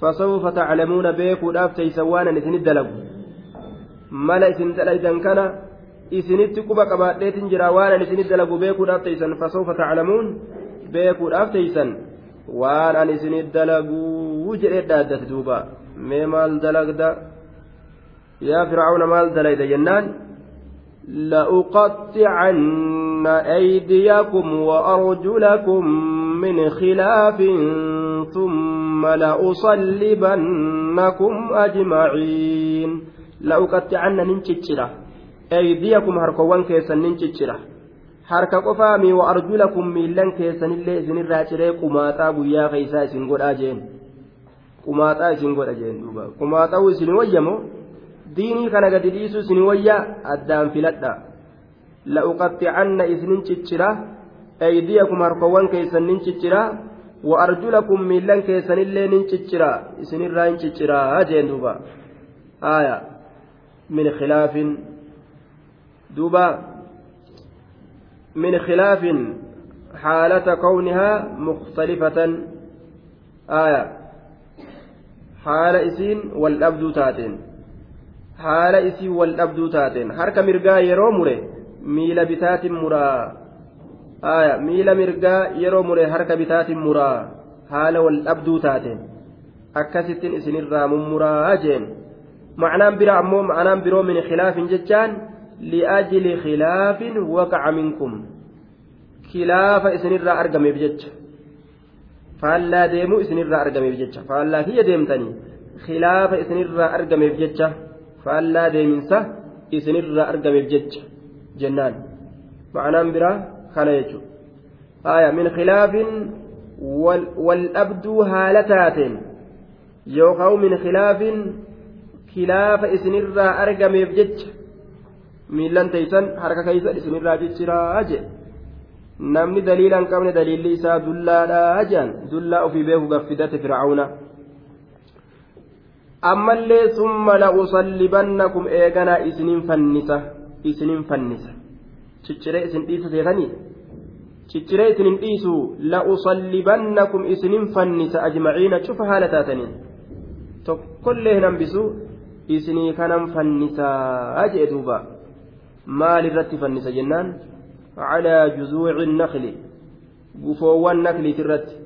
fasawfa taclamuuna beekuudhaaf teeysan waanan isinit dalagu mala isin dalaydan kana isinitti quba qabaadheetin jira waanan isinit dalagu beekuudhaaf teeysan fasawfa taclamuun beekuudhaaf teeysan waan an isinit dalaguu jedhee dhaaddate duuba mee maal dalagda yaa fircauna maal dalayda jennaan لأقطعن أيديكم وأرجلكم من خلاف ثم لأصلبنكم أجمعين لأقطعن ننشتشرة أيديكم هركوان كيسا ننشتشرة harka qofaami wa arjulakum miillan keessanillee isinirraa ciree qumaaxaa guyyaa keeysaa isin godhaa jeen qumaaxaa isin godha jeen duuba qumaaxa'uu isin wayyamoo diinii kana gadi dhiisuu isin wayya addaan filadha la'uqaxxicanna isinin ciccira aydiyakum harkowwan keessan nin ciccira wa arjulakum miillan keessanillee nin ciccira isinirraa hin cicciraa jeen duuba aya min khilaafin duuba min khilaafin حالة كونها مختلفة آية حال إسين والأبد تاتين dhabduu taateen harka mirgaa yeroo mure miila bitaatiin muraa aya miila mirgaa yeroo mure harka bitaatiin muraa haala wal dhabduu taateen akkasittiin isinirraa mummuraa jeen macnaan biraa ammoo macnaan biroo min khilaafin jechaan li'ajli khilaafin waqaca minkum khilaafa isinirraa argameef jecha faallaa deemuu isinirraa argameef jecha faallaa kiyya deemtanii khilaafa isinirraa argameef jecha faallaa deeminsa isinirraa argameef jecha jennaan ma'anaan biraa kana jechuudha haya min khilaafin wal dhabduu haala taateen yookaan min khilaafin khilaafa isinirraa argameef jecha miillan teeysan harka keeysan isinirraa cicciraa je namni daliila hin qabne daliilli isaa dullaadhaa jean dullaa ofii beeku gaffidate fircauna ammallee summa la'usallibannakum eeganaa isinin fannisa isinin fannisa. Cicciree isin dhiisa seetanii? Cicciree isinin dhiisu la'usallibannakum isinin fannisa ajmaciina cufa haala taataniin. Tokkollee hin hambisu isinii kanan fannisaa jee duuba. Maal irratti fannisa jennaan? Calaa juzuuci nakli gufoowwan nakliit irratti.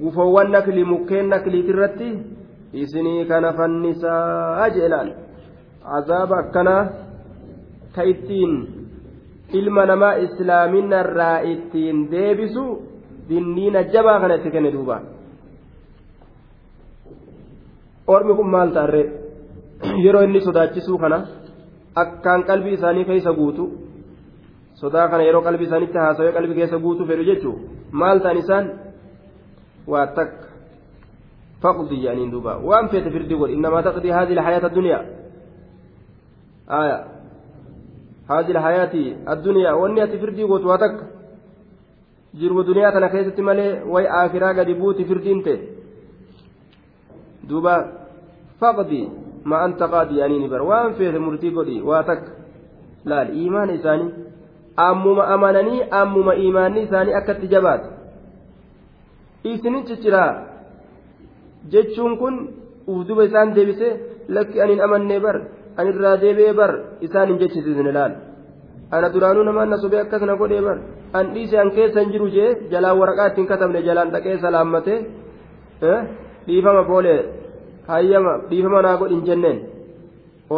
Gufoowwan nakli mukkeen nakliit irratti isinii kana fannisaa jee laal? Cazaaba akkanaa ka ittiin ilma namaa islaaminarraa ittiin deebisu dinniina jabaa kana itti kenne duuba ormi kun maal ta'arree? Yeroo inni sodaachisuu kana akkaan qalbii isaanii keessa guutu sodaa kana yeroo qalbii isaanitti haasawee qalbii keessa guutu fedhu jechuun maal ta'an isaan? Waa takka. Faqdi jedhaniin duuba. Waan feete firdi godhi. Innamaa taqdii haadhi lahayaata duniyaa haadhi lahayaati addunyaa. Wanni ati firdii gootu waa takka. Jirma duniyaa tana keessatti malee way akiraa gadi buuti firdiin ta'e. Duuba faqdi ma anta qaadi yaaniini bara waan feete murtii godhi waa takka. Laal iimaana isaanii ammuma amananii ammuma iimaanni isaanii akkatti jabaate. Isinin cicciraa jechuun kun ufduba isaan deebisee lakki anin amannee bar anirraa deebi'ee bar isaan hin jechisiisne laal. Ana duraanuu namaan na sobee akkas na godhee bar. An dhiise an keessa hin jiru jee jalaan waraqaa ittiin katabne jalaan dhaqee salaammate dhiifama boolee hayyama dhiifama naa godhin jenneen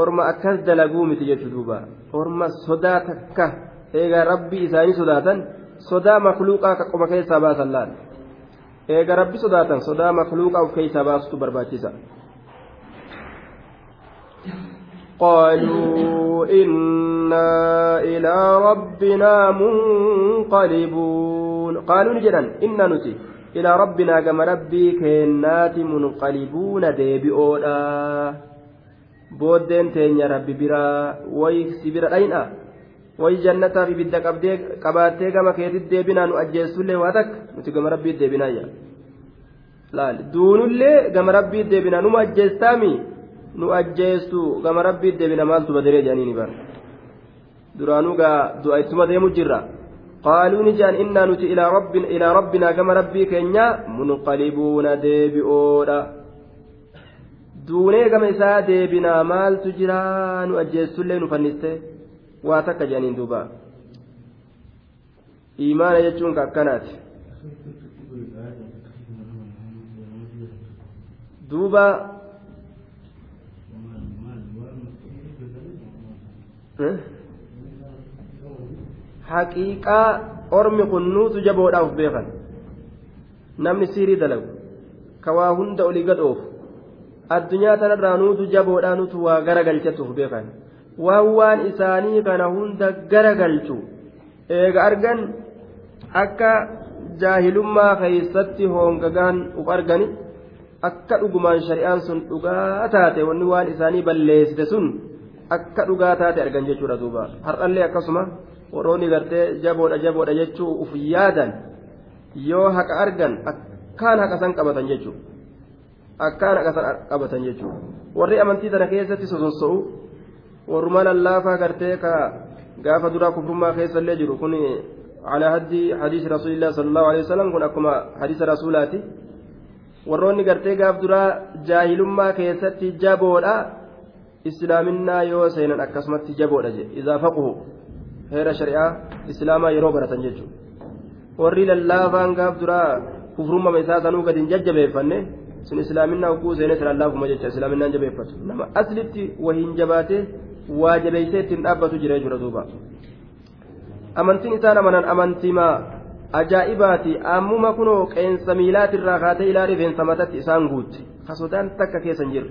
orma akkas dalaguu miti jechuu duuba orma sodaa takka eegaa rabbii isaanii sodaatan sodaa makluuqaa qoma keessaa baasan laal eega rabbi sodaatan sodaa makluuqaa of keessaa baasutu barbaachisa. قالوا إنا إلى ربنا منقلبون قالوا نجدا إنا نسي ilaa rabbinaa gama rabbii keennaati munqalibuuna deebi'oodha. Booddeen teenya rabbi biraa wayi si bira dhayna? Wayi jannataaf ibidda qabaattee gama keetitti deebinaa nu ajjeessullee waa takka? Nuti gama rabbii deebinaayya laal duunullee gama rabbii deebinaa numa ajjeestaami? Nu ajjeestu gama rabbii deebina maaltu badiree jedhanii ni bara duraanuu gaa du'a ittuma deemu jirra. Jedhan innaa nuti ilaa rabbin ilaa rabbinaa gama rabbii keenya munqalibuuna deebi'oodha duunee gama isaa deebinaa maaltu jira nu ajjeestullee nu fanniste waa takka jedhaniin duuba imaana jechuun ka akkanaati duuba haqiiqaa ormi kun nuutu jaboodhaaf beekan. Namni siirii dalagu ka waa hunda olii gadhoofu addunyaa tanarraa nuutu jaboodhaa nutu waa gara galchatuuf beekan. Waan waan isaanii kana hunda gara galchu eega argan akka jaahilummaa keeysatti hoongagaan uf argani akka dhugumaan shari'aan sun dhugaa taate wanni waan isaanii balleessite sun akka dhugaa taate argan jechuudha duuba. Har'allee akkasuma warroonni gartee jaboodha jaboodha jechuu uf yaadan yoo haqa argan akkaan haqa san qabatan jechuudha akkaan haqa san qabatan jechuudha warri amantii tana keessatti sosonso'u warruma lallaafaa gartee ka gaafa duraa kubrummaa keessallee jiru. Kun calaa haddii hadiisi rasuulillah sallallahu alaihi wasallam kun akkuma hadiisa rasuulaati. Warroonni gartee gaaf duraa jaahilummaa keessatti jaboodha islaaminaa yoo seenan akkasumatti jaboodha jedhe idaa faquhu heera shari'aa islaamaa yeroo baratan jechuudha. Warri lallaafaan gaaf duraa kufrummama isaa sanuu gadi hin jajjabeeffanne sun islaaminaa hogguu seenes lallaafuma jecha islaaminaan jabeeffatu. Nama aslitti wahiin jabaatee waa jabeessee ittiin dhaabbatu jira duuba. Amantiin isaan amanan amantiimaa ajaa'ibaati. Ammuma kunoo qeensa miilaatirraa kaatee ilaa rifeensa matatti isaan guutte. Ka sodaan takka keessa hin jirre.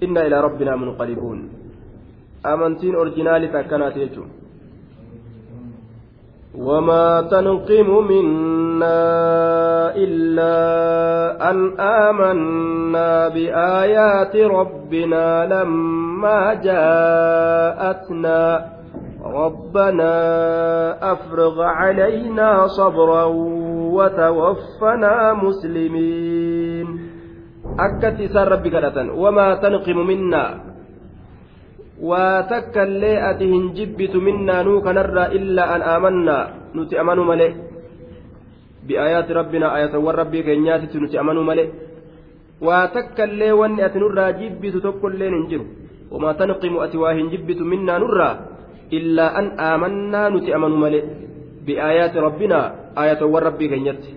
Inna ilaa rabbinaa munqalibuun amantiin orjinaalit akkanaati jechuudha وما تنقم منا إلا أن آمنا بآيات ربنا لما جاءتنا ربنا أفرغ علينا صبرا وتوفنا مسلمين. أكت إسان ربك وما تنقم منا. Waa takka illee ati hin jibbitu minnaa nuu kanarraa illaa an aamannaa nuti amanu malee bi'aayaati rabbinaa ayatawwan rabbii keenyaatitti nuti amanu malee waa takka illee wanni ati nurraa jibbitu tokko illeen hin jiru wamaa tanqimu ati waa hin jibbitu minnaa nurraa illaa an aamannaa nuti amanu malee bi'aayaati rabbinaa ayatawwan rabbii keenyatti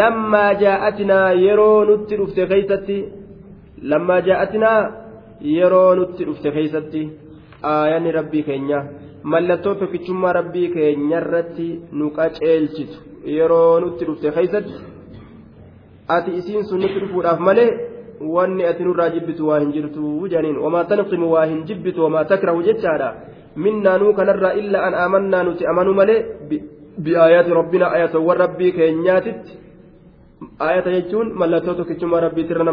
lammaa jaa'atinaa yeroo nutti dhufte keeysatti lammaa jaa'atinaa yeroo nutti dhufte keeysatti aayanni rabbii keenya mallattoo tokkichummaa rabbii keenyarratti nu qaceelchitu yeroo nutti dhufte keeysatti ati isiin sun nutti dhufuudhaaf malee wanni ati nurraa jibbitu waa hin jirtu janiin wamaa tanqimu waa hin jibbitu wamaa takrahu jechaadha minnaanuu kanarraa illaa an aamannaa nuti amanu malee bi'aayaati rabbina ayatowwan rabbii keenyaatitti ayata jechuun mallattoo tokkichummaa rabbiitirra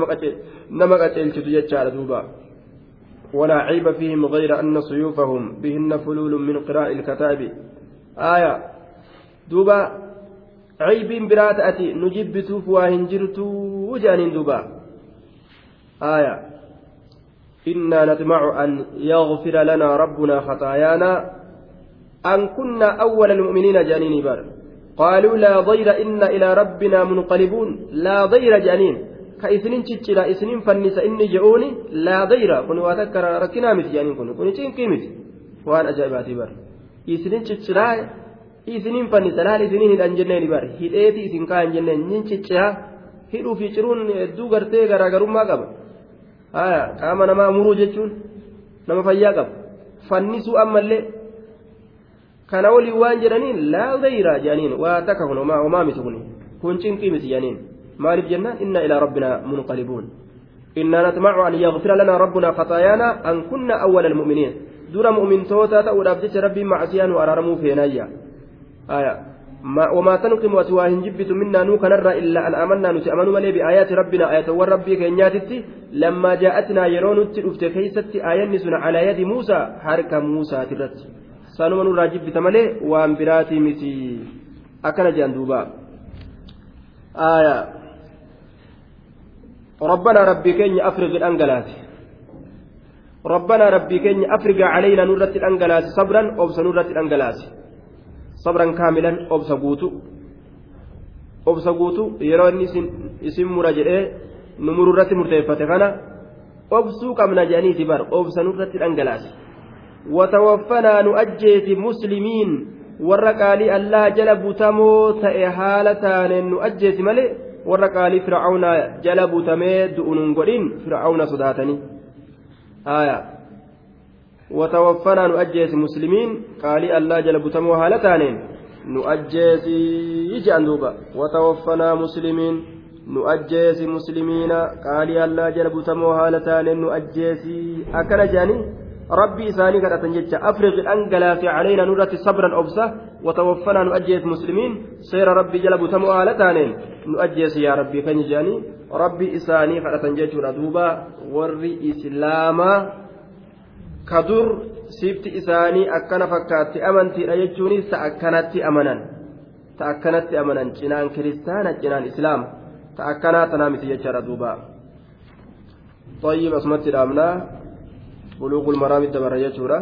nama qaceelchitu jechaadha duuba ولا عيب فيهم غير أن سيوفهم بهن فلول من قراء الكتاب. آية. دوبا عيب برات أتي. نجيب بتوف واهن جرتو وجانين دوبا. آية. إنا نطمع أن يغفر لنا ربنا خطايانا أن كنا أول المؤمنين جانين بار قالوا لا ضير إن إلى ربنا منقلبون. لا ضير جانين. Ka isinin ciccira isinin fannisa inni je'uuni laa dayra kun waa takka rakkinaa miti jaaniin kun kun cinqii miti waan ajaa'ibaatii bar isinin cicciraa isinin fannisa laal isinin hidhan jenneen bar hidheeti isin kaayan jenneen nin ciccira hidhuu fi ciruun hedduu gartee garaagarummaa qaba haya qaama namaa muruu jechuun nama fayyaa qaba fannisuu ammallee kana waliin waan jedhaniin laa dayra jaaniin waa takka kun homaa miti kun kun cinqii miti jaaniin maaliif jennaan inna ilaa rabbinaa munqalibuun أن يغفر لنا ربنا خطايانا أن كنا أول المؤمنين. دون مؤمن توتا تأول أبدت ربي معصيان وأرارموا فينايا. آية. ما وما تنقم وتواهن جبت منا نوك نرى إلا أن آمنا نتأمن ملي بآيات ربنا آية وربي كينياتتي. لما جاءتنا يرون التلفت كيست آية على يد موسى. حرك موسى ترت. سنمن راجب بتملي؟ وان براتي متي. أكن جندوبا آية. ربنا ربي كيني أفرغ الأنجلات. ربنا ربي كيني أفرغ علينا نورة الأنجلات صبرا أبس نورة الأنجلات. صبرا كاملا أبس قوتو. أبس قوتو. يروني اسم مراجعه نمر الرت مرتفة كان أبسو كم نجاني تبر أبس نورة الأنجلات. وتوفنا نؤجيت مسلمين. warra qaalii allaa jala butamoo ta'e haala taaneen warra qaalii fir'aawna jala butamee du'unuun godhin fir'aawna sodaatanii haya watawaffanaa nu ajjeesi muslimiin qaalii allaa jala butamoo haala taaneen nu ajjeesi jedhan duuba watawaffanaa muslimiin nu ajjeesi muslimiina qaalii allaa jala butamoo haala taaneen nu ajjeesi akkana jedhanii ربي إساني قد أتنجج أفرغ الأنجلاس علينا نرة صبرا أبسة وتوفنا نؤجيس مسلمين. سير ربي جلب تمو آلتانين. نؤجيس يا ربي كنجاني ربي إساني أتنجج ردوبا وري إسلاما. كدر سيبت إساني. أكنا فكات أمنتي أيجوني سأكنت أمنا تأكنت أمنا جنان كريستانا. جنان إسلام. تأكنا تنامت يجر ردوبا طيب أسمت الأمنا بلوغ المرام الدبر يجوره